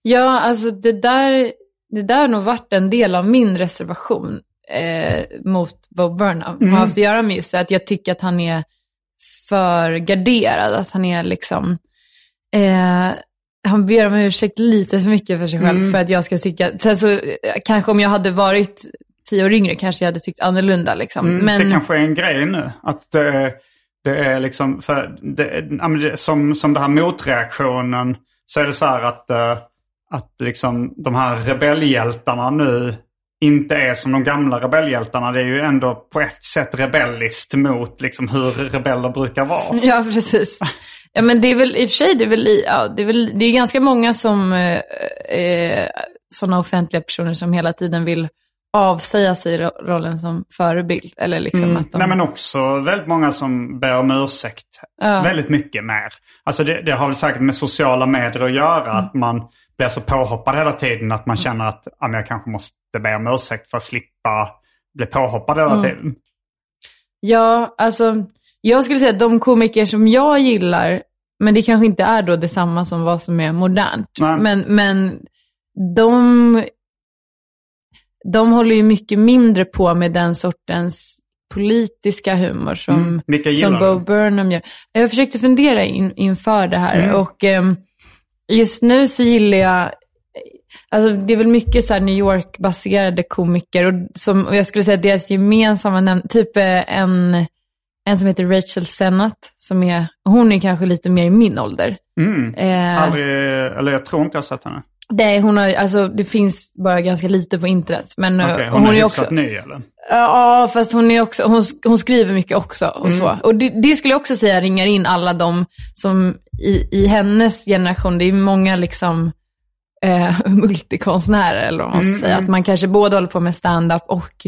Ja, alltså det där, det där har nog varit en del av min reservation eh, mot Bob Burnham. Mm. Har haft att göra med just det, att jag tycker att han är för garderad, att han är liksom, eh, han ber om ursäkt lite för mycket för sig själv Mm. för att jag ska tycka, sen så eh, kanske om jag hade varit tio år yngre kanske jag hade tyckt annorlunda liksom. Mm, Men Det kanske är en grej nu. Att det, det är liksom, för det, som, som det här motreaktionen så är det så här att, eh, att liksom de här rebellhjältarna nu inte är som de gamla rebellhjältarna. Det är ju ändå på ett sätt rebelliskt mot liksom hur rebeller brukar vara. Ja, precis. Ja, men det är väl i och för sig, det är väl, ja, det är, väl, det är ganska många som, eh, eh, sådana offentliga personer som hela tiden vill avsäga sig ro- rollen som förebild. Eller liksom att de, Nej men också väldigt många som ber om ursäkt. Ja. Väldigt mycket mer. Alltså det, det har väl säkert med sociala medier att göra. Mm. Att man blir så påhoppad hela tiden att man känner att men jag kanske måste be om ursäkt för att slippa bli påhoppad hela Mm. tiden. Ja, alltså, jag skulle säga att de komiker som jag gillar, men det kanske inte är då detsamma som vad som är modernt. Nej. Men, men de, de håller ju mycket mindre på med den sortens politiska humor som, Mm. Som Bo? Burnham gör. Jag försökte fundera in, inför det här Mm. och ehm, just nu så gillar jag Alltså det är väl mycket så New York-baserade komiker och, som, och jag skulle säga deras gemensamma nämn, typ eh, en, en som heter Rachel Sennett, som är, hon är kanske lite mer i min ålder. Mm. Eh, Aldrig, eller jag tror inte jag har sett henne. Det, hon har, alltså, det finns bara ganska lite på internet. Men, eh, hon, och är, är också, ny eller? Ja, fast hon, är också, hon, hon skriver mycket också. Och, Mm. så. och det, det skulle jag också säga ringar in alla de som i, i hennes generation, det är många liksom eh, multikonstnärer eller vad man Mm, ska säga. Att man kanske både håller på med stand-up och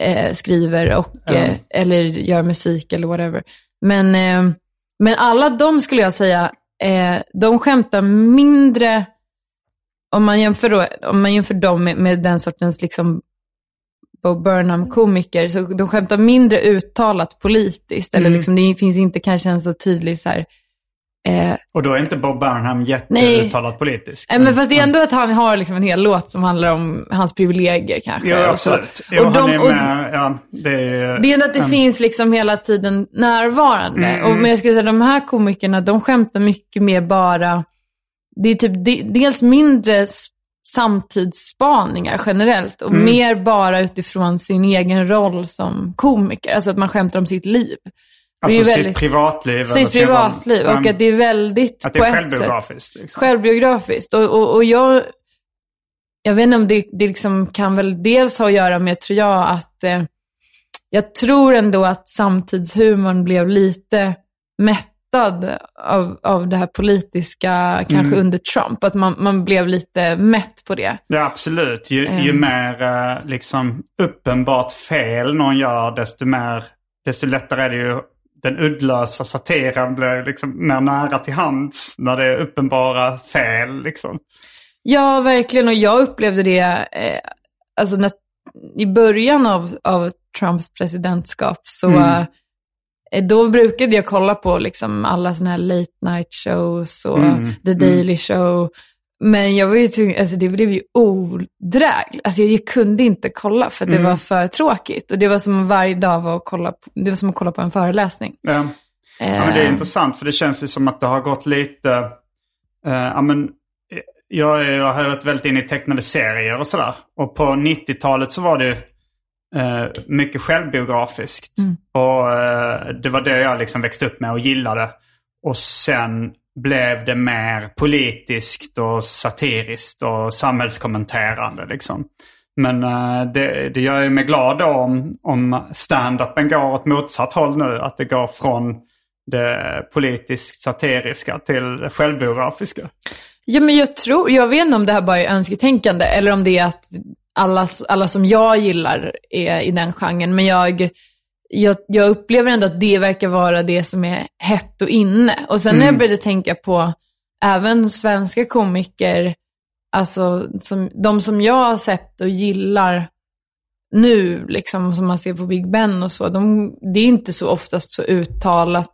eh, skriver och, Ja. eh, eller gör musik eller whatever. Men, eh, men alla de skulle jag säga, eh, de skämtar mindre, om man jämför, då, om man jämför dem med, med den sortens liksom Bo Burnham-komiker, så de skämtar mindre uttalat politiskt. Eller Mm. liksom, det finns inte kanske en så tydlig så här, eh, Och då är inte Bob Burnham jätteuttalat politisk. Nej, men fast det är ändå att han har liksom en hel låt som handlar om hans privilegier kanske. Ja, absolut. Jo, Och de- och- med. Ja, det är, Det är ändå att det en- finns liksom hela tiden närvarande. Mm, Och, mm. men jag skulle säga de här komikerna, de skämtar mycket mer bara, det är typ de, dels mindre samtidsspaningar generellt och Mm. mer bara utifrån sin egen roll som komiker. Alltså att man skämtar om sitt liv. Alltså ju sitt väldigt- privatliv. Sitt roll. privatliv och att det är väldigt att det är självbiografiskt. Liksom. självbiografiskt. Och, och, och jag, jag vet inte om det, det liksom kan väl dels ha att göra med, tror jag, att eh, jag tror ändå att samtidshumorn blev lite mättad av, av det här politiska, kanske Mm. under Trump. Att man, man blev lite mätt på det. Ja, absolut. Ju, ju Ehm. mer eh, liksom uppenbart fel någon gör, desto, mer, desto lättare är det ju den uddlösa satiren blir liksom mer nära till hands när det är uppenbara fel. Liksom. Ja, verkligen. Och jag upplevde det, eh, alltså när, i början av, av Trumps presidentskap så Mm. Eh, då brukade jag kolla på liksom alla sådana här late night shows och Mm, The Daily Show. Men jag var ju tvungen, alltså det blev ju odrägligt. Alltså jag, kunde inte kolla för det Mm. var för tråkigt. Och det var som varje dag var att kolla på, det var som att kolla på en föreläsning. Ja. Ja, men det är Eh, intressant för det känns ju som att det har gått lite... eh, ja, men, jag, jag har varit väldigt inne i tecknade serier och sådär. Och på 90-talet så var det eh, mycket självbiografiskt. Och eh, det var det jag liksom växte upp med och gillade. Och sen blev det mer politiskt och satiriskt och samhällskommenterande liksom. Men eh, det, det gör mig glad om, om stand-upen går åt motsatt håll nu. Att det går från det politiskt satiriska till det självbiografiska. Ja, men jag tror, jag vet inte om det här bara är önsketänkande eller om det är att alla, alla som jag gillar är i den genren. Men jag, jag, jag upplever ändå att det verkar vara det som är hett och inne. Och sen när jag började tänka på även svenska komiker, alltså som, de som jag har sett och gillar nu, liksom som man ser på Big Ben och så, de, det är inte så oftast så uttalat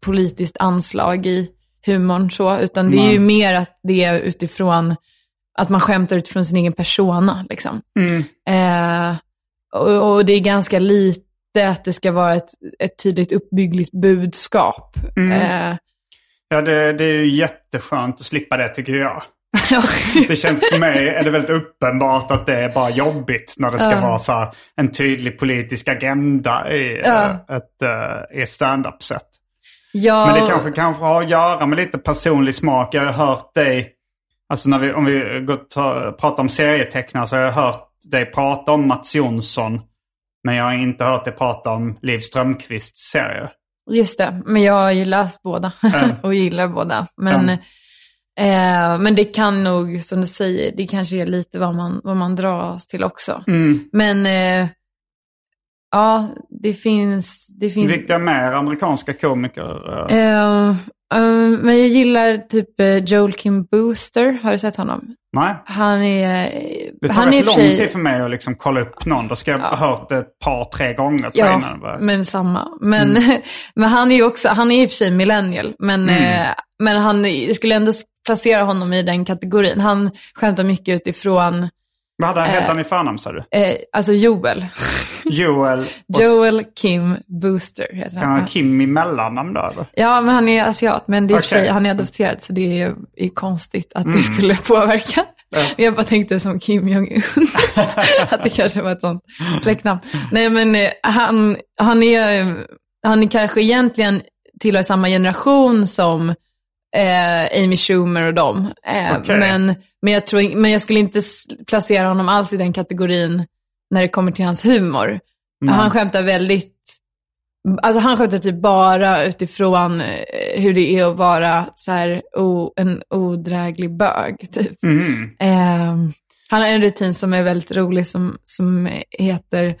politiskt anslag i humorn så, utan det är ju mer att det är utifrån att man skämtar utifrån sin egen persona. Liksom. Mm. Eh, och, och det är ganska lite att det ska vara ett, ett tydligt uppbyggligt budskap. Mm. Eh, Ja, det, det är ju jätteskönt att slippa det tycker jag. Det känns för mig är det väldigt uppenbart att det är bara jobbigt när det ska Ja. vara så här en tydlig politisk agenda i eh, ett, uh, ett stand-up-sätt. ja, Men det kanske, kanske har att göra med lite personlig smak. Jag har hört dig, alltså när vi, om vi går ta, pratar om serietecknare så har jag hört dig prata om Mats Jonsson. Men jag har inte hört dig prata om Liv Strömquists serie. Just det, men jag har ju läst båda och gillar båda. Men, Ja. eh, men det kan nog, som du säger, det kanske är lite vad man, vad man dras till också. Mm. Men eh, ja, det finns... Det finns Vilka mer amerikanska komiker? eh, eh, eh, men jag gillar typ eh, Joel Kim Booster, har du sett honom? Nej. Han är... Det tar han är rätt och lång sig- tid för mig att liksom kolla upp någon. Då ska jag ha hört det ett par, tre gånger Ja, innan. men samma. Men, Mm. men han är ju också, han är i och för sig millennial, men, eh, men han jag skulle ändå placera honom i den kategorin. Han skämtar mycket utifrån, Vad hade han hette han i förnamn sa du? eh, alltså Joel. Joel. Joel Kim Booster heter Kan han han. ha Kim i mellannamn då eller? Ja, men han är asiat, men det är Okej. sig, han är adopterad, så det är ju är konstigt att det skulle påverka. Jag bara tänkte som Kim Jong-Un, att det kanske var ett sånt släktnamn. Nej, men eh, han, han, är, han är kanske egentligen tillhör samma generation som eh, Amy Schumer och dem. Eh, Okej. men, men, jag tror, men jag skulle inte placera honom alls i den kategorin när det kommer till hans humor. Han skämtar väldigt, alltså han skämtar typ bara utifrån eh, hur det är att vara så här, o, en odräglig bög. Typ. Mhm. Eh, han har en rutin som är väldigt rolig som, som heter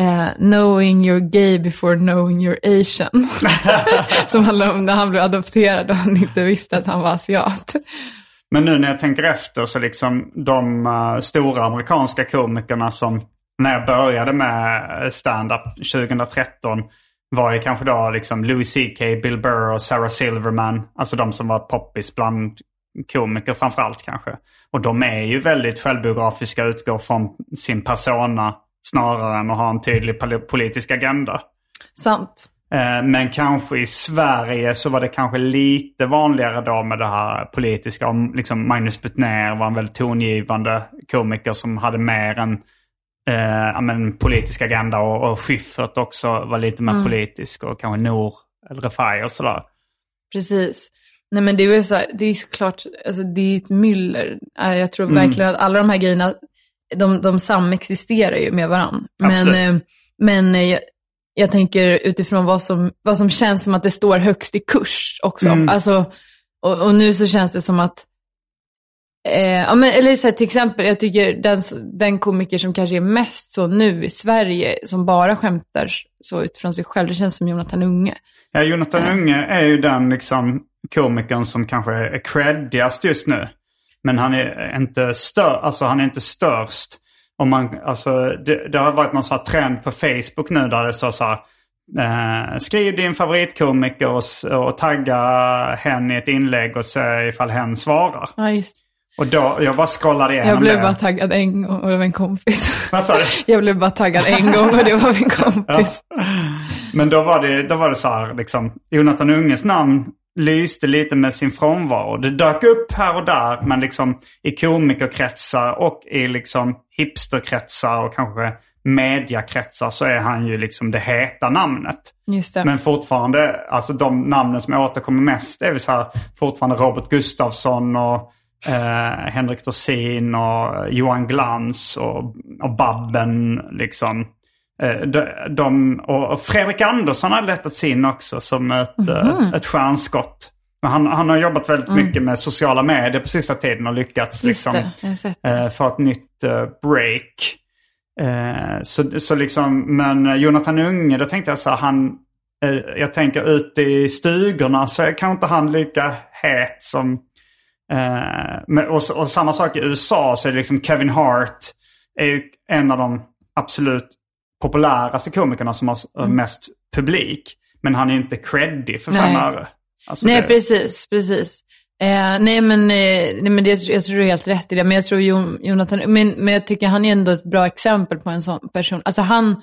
eh, Knowing you're gay before knowing you're asian. som handlar om när han blev adopterad och han inte visste att han var asiat. Men nu när jag tänker efter så liksom de eh, stora amerikanska komikerna som när jag började med stand-up 2013 var ju kanske då liksom Louis CK, Bill Burr och Sarah Silverman. Alltså de som var poppis bland komiker framförallt kanske. Och de är ju väldigt självbiografiska, utgår från sin persona snarare än att ha en tydlig pol- politisk agenda. Sant. Eh, Men kanske i Sverige så var det kanske lite vanligare då med det här politiska. Om liksom Magnus Betnér var en väldigt tongivande komiker som hade mer en eh, men, politisk agenda. Och, och Schyffert också var lite mer politisk. Och kanske Nour El Refai och sådär. Precis. Nej men det är så här, det är såklart, alltså det är ett myller. Eh, Jag tror Mm. verkligen att alla de här grejerna, de, de samexisterar ju med varandra. Men, eh, men eh, jag, jag tänker utifrån vad som, vad som känns som att det står högst i kurs också. Mm. Alltså, och, och nu så känns det som att, eh, ja, men, eller så här, till exempel, jag tycker den, den komiker som kanske är mest så nu i Sverige, som bara skämtar så utifrån sig själv, det känns som Jonathan Unge. Ja, Jonathan Unge är ju den liksom komikern som kanske är creddigast just nu. Men han är inte, stör, alltså han är inte störst. Om man, alltså, det, det har varit någon sån här trend på Facebook nu där det står så här. Eh, skriv din favoritkomiker och, och tagga hen i ett inlägg och se ifall hen svarar. Ja, just Och då, jag bara scrollade igenom Jag blev det. bara taggad en gång och det var en kompis. Vad sa du? Jag blev bara taggad en gång och det var min kompis. Men då var det, då var det så här, liksom, Jonathan Unges namn lyste lite med sin frånvaro. Det dök upp här och där, men liksom i komikerkretsar och i liksom hipsterkretsar och kanske mediakretsar så är han ju liksom det heta namnet. Det. Men fortfarande, alltså de namnen som återkommer mest är väl så här, fortfarande Robert Gustafsson och eh, Henrik Dorsin och Johan Glans och, och Babben liksom. Eh, de, de, och Fredrik Andersson har letats in också som ett, eh, ett stjärnskott. Han, han har jobbat väldigt mycket med sociala medier på sista tiden och lyckats Just liksom, det, eh, få ett nytt break. Så, så liksom, men Jonathan Unge, då tänkte jag så här, han, jag tänker ute i stugorna så är kanske inte han lika het som, och, och samma sak i USA så är det liksom Kevin Hart är ju en av de absolut populäraste komikerna som har s- mest publik. Men han är inte creddig för fem öre. Alltså Nej, det- precis, precis. Eh, nej, men, eh, nej, men det, jag tror du är helt rätt i det. Men jag tror Jon, Jonathan, men, men jag tycker han är ändå ett bra exempel på en sån person. Alltså han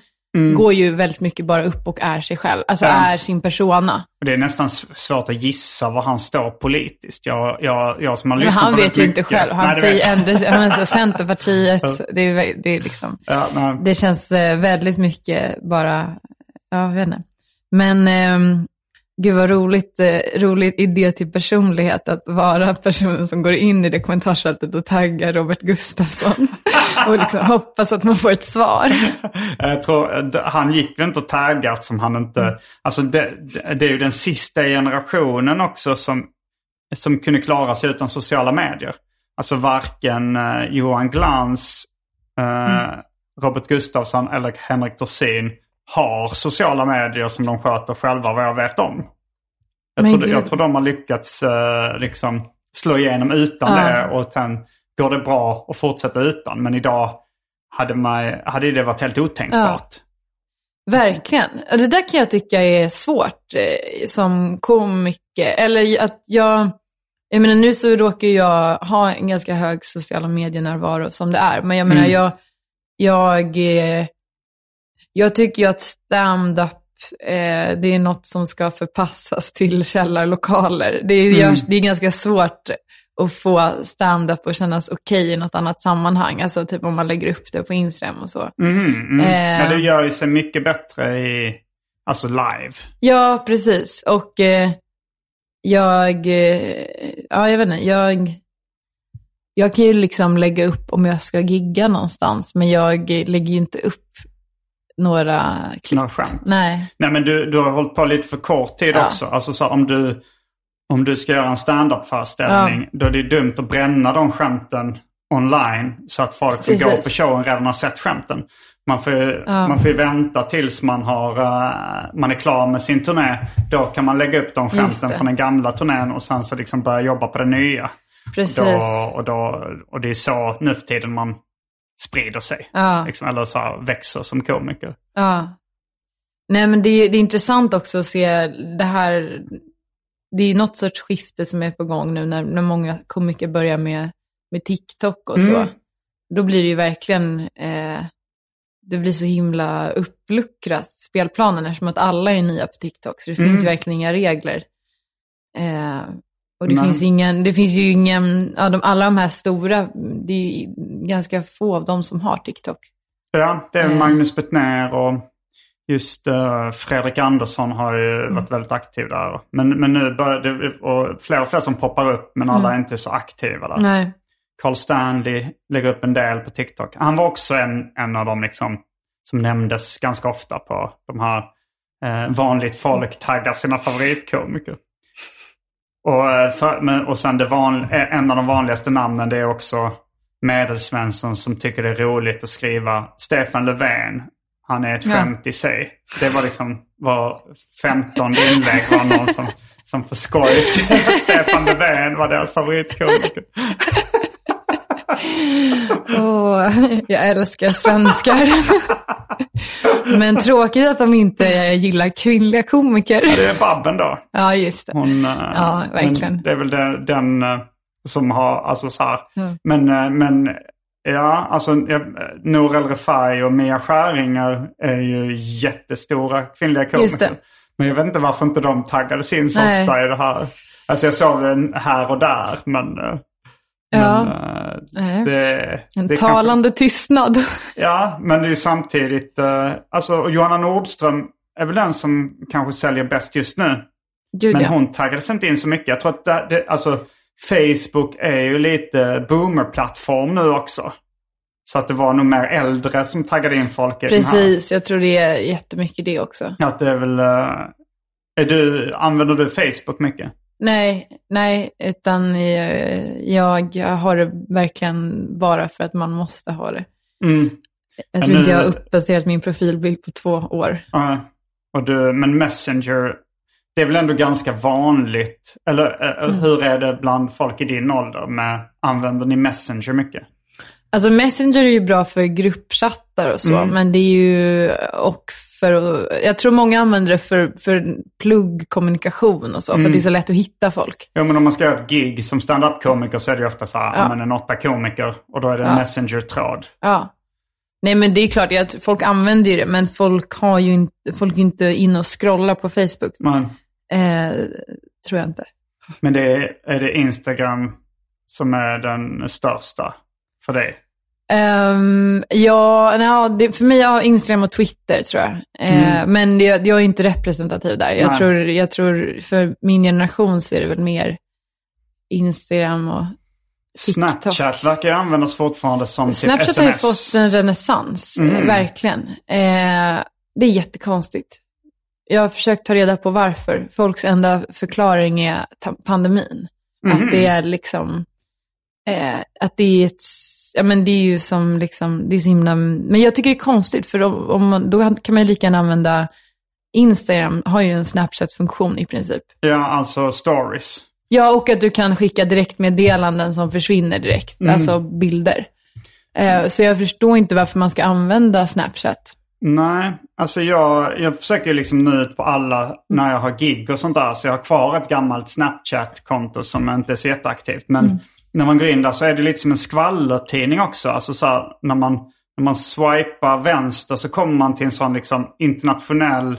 går ju väldigt mycket bara upp och är sig själv. Alltså Mm. Ja. är sin persona. Det är nästan svårt att gissa var han står politiskt. Jag, jag, jag som har Men lyssnat han på vet ju inte mycket- själv. Han Nej, säger ändå, han är så Centerpartiet, det, är, det är liksom, Ja, nej. det känns eh, väldigt mycket bara, ja, jag vet inte. Men ehm, gud vad roligt, eh, roligt idé till personlighet att vara personen som går in i det kommentarsfältet och taggar Robert Gustafsson. och liksom hoppas att man får ett svar. Jag tror, han gick väl inte och taggat som han inte... Mm. Alltså det, det det är ju den sista generationen också som, som kunde klara sig utan sociala medier. Alltså varken eh, Johan Glans, eh, Mm. Robert Gustafsson eller Henrik Dorsin har sociala medier som de sköter själva vad jag vet om. Jag, Men tror, jag tror de har lyckats eh, liksom slå igenom utan Ja. det och sen går det bra att fortsätta utan. Men idag hade, man, hade det varit helt otänkbart. Verkligen. Och Det där kan jag tycka är svårt eh, som komiker. Eller att jag, jag menar nu så råkar jag ha en ganska hög sociala medienärvaro som det är. Men jag menar, Mm. jag, jag, eh, jag tycker ju att stand-up, eh, det är något som ska förpassas till källarlokaler. Det är, görs, det är ganska svårt att få stand-up att kännas okej i något annat sammanhang. Alltså typ om man lägger upp det på Instagram och så. Mhm, mm. Eh. Ja, det gör ju sig mycket bättre i, alltså live. Ja, precis. Och, eh, jag, eh, ja jag vet inte, jag, jag kan ju liksom lägga upp om jag ska gigga någonstans, men jag lägger ju inte upp några klipp. Några skämt. Nej. Nej men du, du har hållit på lite för kort tid Ja. också. Alltså så om du, om du ska göra en stand-up-föreställning då är det dumt att bränna de skämten online så att folk som Precis. går på showen redan har sett skämten. Man får, ju, Ja. man får vänta tills man, har, eh, man är klar med sin turné. Då kan man lägga upp de skämten det. från den gamla turnén och sen så liksom börja jobba på den nya. Precis. Då, och, då, och det är så nu för tiden man sprider sig. Ja. Liksom, eller så här, växer som komiker. Ja. Nej, men det, är- det är intressant också att se det här. Det är ju något sorts skifte som är på gång nu när, när många komiker börjar med, med TikTok och så. Mm. Då blir det ju verkligen, eh, det blir så himla uppluckrat, spelplanen, eftersom att alla är nya på TikTok. Så det Mm. finns verkligen inga regler. Eh, och det finns, ingen, det finns ju ingen, ja, de, alla de här stora, det är ju ganska få av dem som har TikTok. Ja, det är Eh. Magnus Bettner och just eh, Fredrik Andersson har ju Mm. varit väldigt aktiv där. Men, men nu börjar det, och fler och fler som poppar upp men alla är Mm. inte så aktiva där. Nej. Carl Stanley lägger upp en del på TikTok. Han var också en, en av dem liksom, som nämndes ganska ofta på de här eh, vanligt folk taggar sina favoritkomiker. Och, eh, för, men, och sen det van, eh, en av de vanligaste namnen det är också Medelsvensson som tycker det är roligt att skriva Stefan Löfven. Han är ett Ja. skämt i sig. Det var liksom var 15 inlägg var någon som, som för skoj skrev Stefan Löfven var deras favoritkomiker. Åh, jag älskar svenskar. Men tråkigt att de inte gillar kvinnliga komiker. Det är Babben då. Ja, just det. Hon, eh, Ja, verkligen. Det är väl den, den eh, som har, alltså så här. Ja. Men, eh, men ja, alltså Nour El Refai och Mia Skäringer är ju jättestora kvinnliga komiker. Just det. Men jag vet inte varför inte de taggades in så Nej. ofta i det här. Alltså jag såg den här och där, men... Ja. men eh, det, En det talande tystnad. Ja, men det är ju samtidigt... eh, alltså, Johanna Nordström är väl den som kanske säljer bäst just nu. Gud, Men ja. hon taggades inte in så mycket. Jag tror att det, det, alltså, Facebook är ju lite boomer-plattform nu också. Så att det var nog mer äldre som taggade in folk Precis, jag tror det är jättemycket det också. Att det är väl... eh, är du, använder du Facebook mycket? Nej, nej, utan jag har det verkligen bara för att man måste ha det. Mm. Jag tror inte jag har uppdaterat min profilbild på två år. Ja. och du, men Messenger, det är väl ändå ganska vanligt? Eller eh, Mm. hur är det bland folk i din ålder? Med, använder ni Messenger mycket? Alltså Messenger är ju bra för gruppchattar och så, Mm. men det är ju, och för, jag tror många använder det för, för pluggkommunikation och så, för Mm. att det är så lätt att hitta folk. Ja, men om man ska göra ett gig som stand-up-komiker så är det ju ofta så här, Ja. men en åtta komiker och då är det en Ja. Messenger-tråd. Ja. Nej men det är klart, jag, folk använder ju det, men folk har ju inte, folk är inte inne och scrollar på Facebook. Men, Eh, tror jag inte. men det är, är det Instagram som är den största för dig? Um, ja, nej, det, för mig har Instagram och Twitter tror jag. Eh, Men det, jag är inte representativ där. Jag Mm. Nej. tror, jag tror för min generation så är det väl mer Instagram och TikTok. Snapchat verkar ju användas fortfarande som typ Snapchat har ju sms. fått en renässans, eh, Mm. verkligen. Eh, det är jättekonstigt. Jag har försökt ta reda på varför. Folks enda förklaring är pandemin. Mhm. Att det är liksom, eh, att det är ett, ja men det är ju som liksom, det är så himla, men jag tycker det är konstigt för om, om man, då kan man ju lika gärna använda, Instagram har ju en Snapchat-funktion i princip. Ja, alltså stories. Ja, och att du kan skicka direktmeddelanden som försvinner direkt, Mm. alltså bilder. Eh, så jag förstår inte varför man ska använda Snapchat. Nej, alltså jag, jag försöker liksom nå ut på alla när jag har gig och sånt där. Så jag har kvar ett gammalt Snapchat-konto som inte är så jätteaktivt. Men när man går in där så är det lite som en skvallertidning också. Alltså så här, när man, när man swipar vänster så kommer man till en sån liksom internationell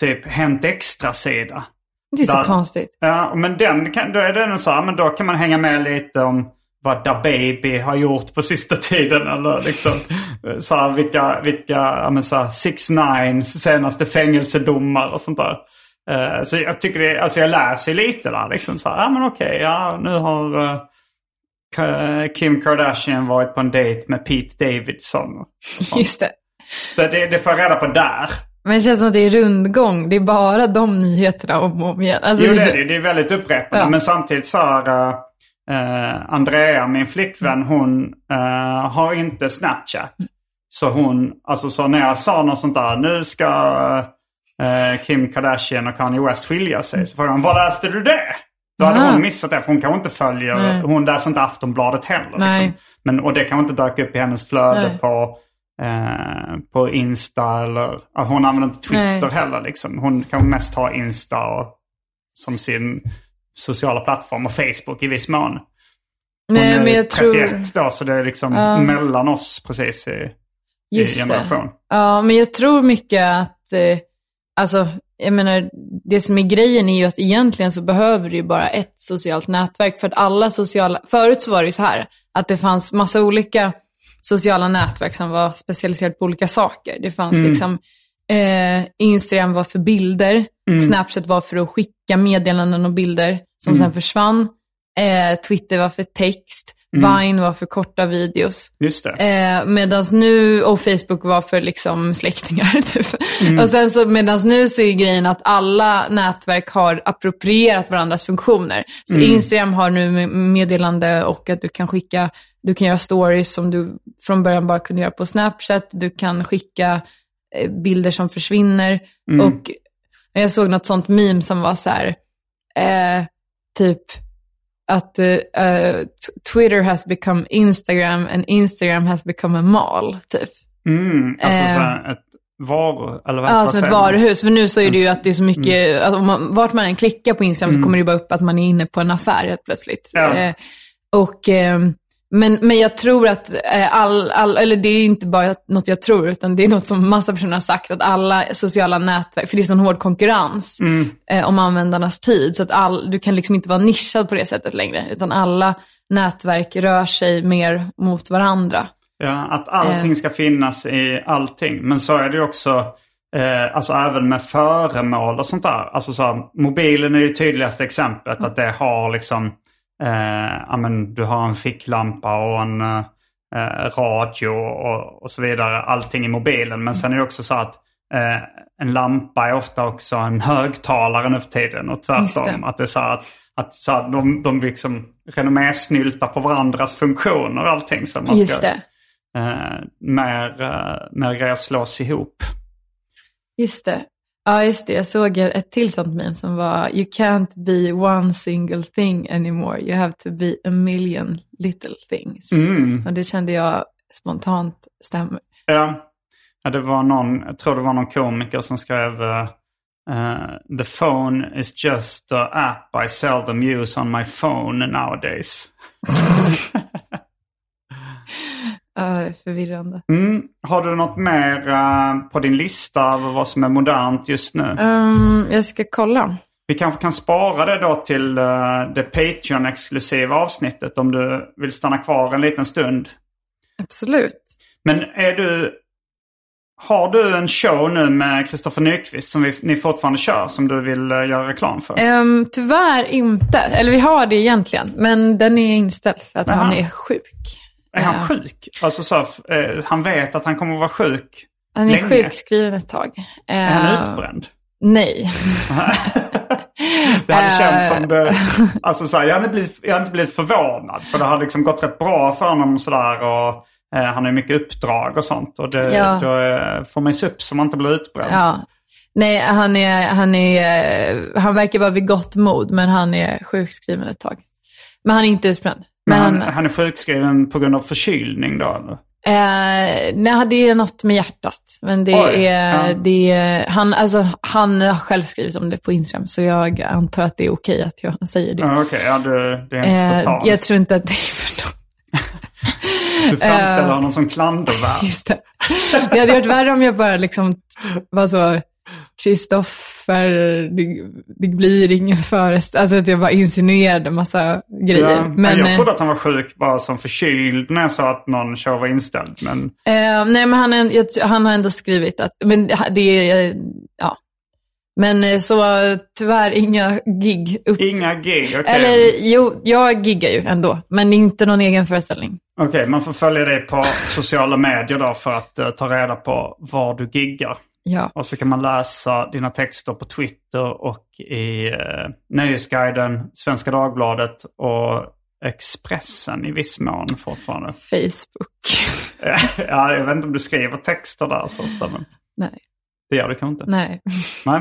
typ Hänt Extra-sida. Det är så Där- konstigt. Ja, men den kan, då är den så här, men då kan man hänga med lite om vad Da Baby har gjort på sista tiden. Eller liksom så här, vilka, vilka, ja men så här, 6 9 senaste fängelsedomar och sånt där. Eh, så jag tycker det, alltså jag läser lite där liksom. Så här, ja men okej, ja nu har Ka- Kim Kardashian varit på en dejt med Pete Davidson. Just det. Så det, det får jag reda på där. Men det känns som att det är rundgång. Det är bara de nyheterna om och om igen. Alltså, Jo, det- är det. Det är väldigt upprepande. Ja. Men samtidigt så har uh, Andrea, min flickvän, hon eh, har inte Snapchat. Så hon, alltså så när jag sa något sånt där, nu ska Kim Kardashian och Kanye West skilja sig. Så frågade hon, var läste du det? Då hade Ah. hon missat det, för hon kanske inte följer, Nej. hon läser inte Aftonbladet heller. Liksom. Men, och det kanske inte dök upp i hennes flöde Nej. på, eh, på Insta eller, hon använder inte Twitter Nej. heller. Liksom. Hon kan mest ha Insta och, som sin sociala plattform och Facebook i viss mån. Hon Nej, är men jag 31 tror... då, så det är liksom Ja. mellan oss precis i, i Just det. generation. Ja, men jag tror mycket att, eh, alltså, jag menar, det som är grejen är ju att egentligen så behöver du ju bara ett socialt nätverk för att alla sociala, förut så var det ju så här, att det fanns massa olika sociala nätverk som var specialiserade på olika saker. Det fanns liksom, eh, Instagram var för bilder, Snapchat var för att skicka meddelanden och bilder som sen försvann, eh, Twitter var för text, Vine var för korta videos. Just det. Eh, medans nu, och Facebook var för liksom släktingar typ. Och sen så medans nu så är grejen att alla nätverk har approprierat varandras funktioner. Så Instagram har nu med- meddelande och att du kan skicka, du kan göra stories som du från början bara kunde göra på Snapchat. Du kan skicka eh, bilder som försvinner. Och jag såg något sånt meme som var så här, eh, typ att t- Twitter has become Instagram and Instagram has become a mall, typ. Mm, alltså Eh. så här, ett varu... Eller vad, som ett varuhus. För nu så är det ju att det är så mycket, att om man, vart man än klickar på Instagram så kommer det bara upp att man är inne på en affär helt plötsligt. Ja. Eh, och, eh, men, men jag tror att eh, all, all, eller det är inte bara något jag tror, utan det är något som massa personer har sagt, att alla sociala nätverk, för det är sån hård konkurrens eh, om användarnas tid, så att all, du kan liksom inte vara nischad på det sättet längre, utan alla nätverk rör sig mer mot varandra. Ja, att allting Eh. ska finnas i allting. Men så är det ju också, eh, alltså även med föremål och sånt där. Alltså så här, mobilen är det tydligaste exemplet. Att det har liksom, ja men du har en ficklampa och en eh, radio och, och så vidare. Allting i mobilen. Men sen är det också så att eh, en lampa är ofta också en högtalare nu för tiden. Och tvärtom. det. Att det är så att, att så här, de, de liksom renommésnyltar på varandras funktioner och allting. Så man Just ska, det. eh, mer, eh, mer grejer slås ihop. Just det. Ja, just det. Jag såg ett till sånt meme som var You can't be one single thing anymore. You have to be a million little things. Mm. Och det kände jag spontant stämmer. Ja. ja, det var någon, jag tror det var någon komiker som skrev eh, The phone is just the app I seldom use on my phone nowadays. Ja, förvirrande. Mm. Har du något mer eh, på din lista över vad som är modernt just nu? Um, jag ska kolla. Vi kanske kan spara det då till eh, det Patreon-exklusiva avsnittet om du vill stanna kvar en liten stund. Absolut. Men är du... Har du en show nu med Kristoffer Nyqvist som vi, ni fortfarande kör som du vill eh, göra reklam för? Um, tyvärr inte. Eller vi har det egentligen, men den är inställd för att Jaha. han är sjuk. Är han Ja. sjuk? Alltså så, eh, han vet att han kommer att vara sjuk. Han är Länge. sjukskriven ett tag. Är han Eh, utbränd? Nej. Det hade Eh. känts som det... Alltså så här, jag, hade blivit, jag hade inte blivit förvånad. För det har liksom gått rätt bra för honom sådär. Och, eh, han har mycket uppdrag och sånt. Och det, Ja. då eh, får man se upp så man inte blir utbränd. Ja. Nej, han, är, han, är, eh, han verkar vara vid gott mod, men han är sjukskriven ett tag. Men han är inte utbränd. Men Men han, han, är sjukskriven på grund av förkylning då? Eller? eh, nej, det är något med hjärtat. Men det Oj, är, ja. det är han, alltså, han har själv skrivit om det på Instagram, så jag antar att det är okej att jag säger det. Ja, Okej, ja, det, det är inte Eh, jag tror inte att det är förtal. Du framställer eh, honom som klandervärd. Just det. Det hade varit värre om jag bara liksom var så, Kristoffer, det, det blir ingen föreställning. Alltså att jag bara insinuerade massa grejer. Ja, men, jag eh, trodde att han var sjuk bara som förkyld när jag sa att någon show var inställd. Men eh, nej, men han, jag, han har ändå skrivit att, men det är, ja, Men eh, så tyvärr inga gig upp. Inga gig, okej. Eller jo, jag giggar ju ändå, men inte någon egen föreställning. Okej, man får följa dig på sociala medier då för att eh, ta reda på var du giggar. Ja, Och så kan man läsa dina texter på Twitter och i eh, Nöjesguiden, Svenska Dagbladet och Expressen i viss mån fortfarande. Facebook. ja, jag vet inte om du skriver texter där så ofta, men Nej, det gör du kanske inte. nej. Nej.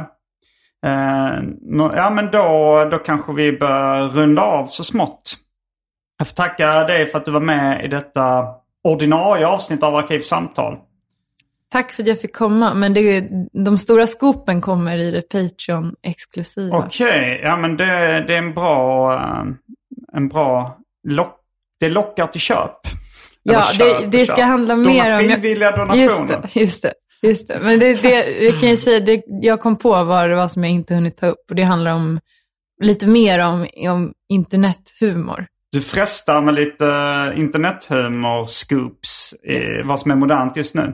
Eh, nå- ja, men då, då kanske vi bör runda av så smått. Jag får tacka dig för att du var med i detta ordinarie avsnitt av Arkivsamtal. Tack för att jag fick komma, men det, de stora skopen kommer i det Patreon-exklusiva. Okej, ja men det, det är en bra, eh, en bra lock, det lockar till köp. Ja, köp det, det ska köp. handla Dona mer om... frivilliga donationer. Just det, just det. Just det. Men det, det, jag kan ju säga, det jag kom på var det var som jag inte hunnit ta upp. Och det handlar om lite mer om, om internethumor. Du frestar med lite internethumor, scoops, i Yes. vad som är modernt just nu.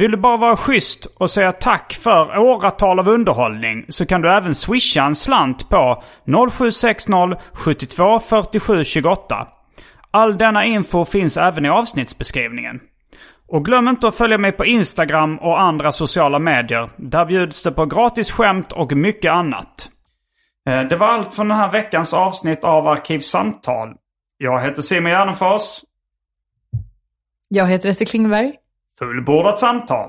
Vill du bara vara schysst och säga tack för åratal av underhållning så kan du även swisha en slant på 0760 72 47 28. All denna info finns även i avsnittsbeskrivningen. Och glöm inte att följa mig på Instagram och andra sociala medier. Där bjuds det på gratis skämt och mycket annat. Eh, det var allt från den här veckans avsnitt av Arkivsamtal. Jag heter Simon Gärdenfors. Jag heter Esse Klingberg. Fullbordat samtal.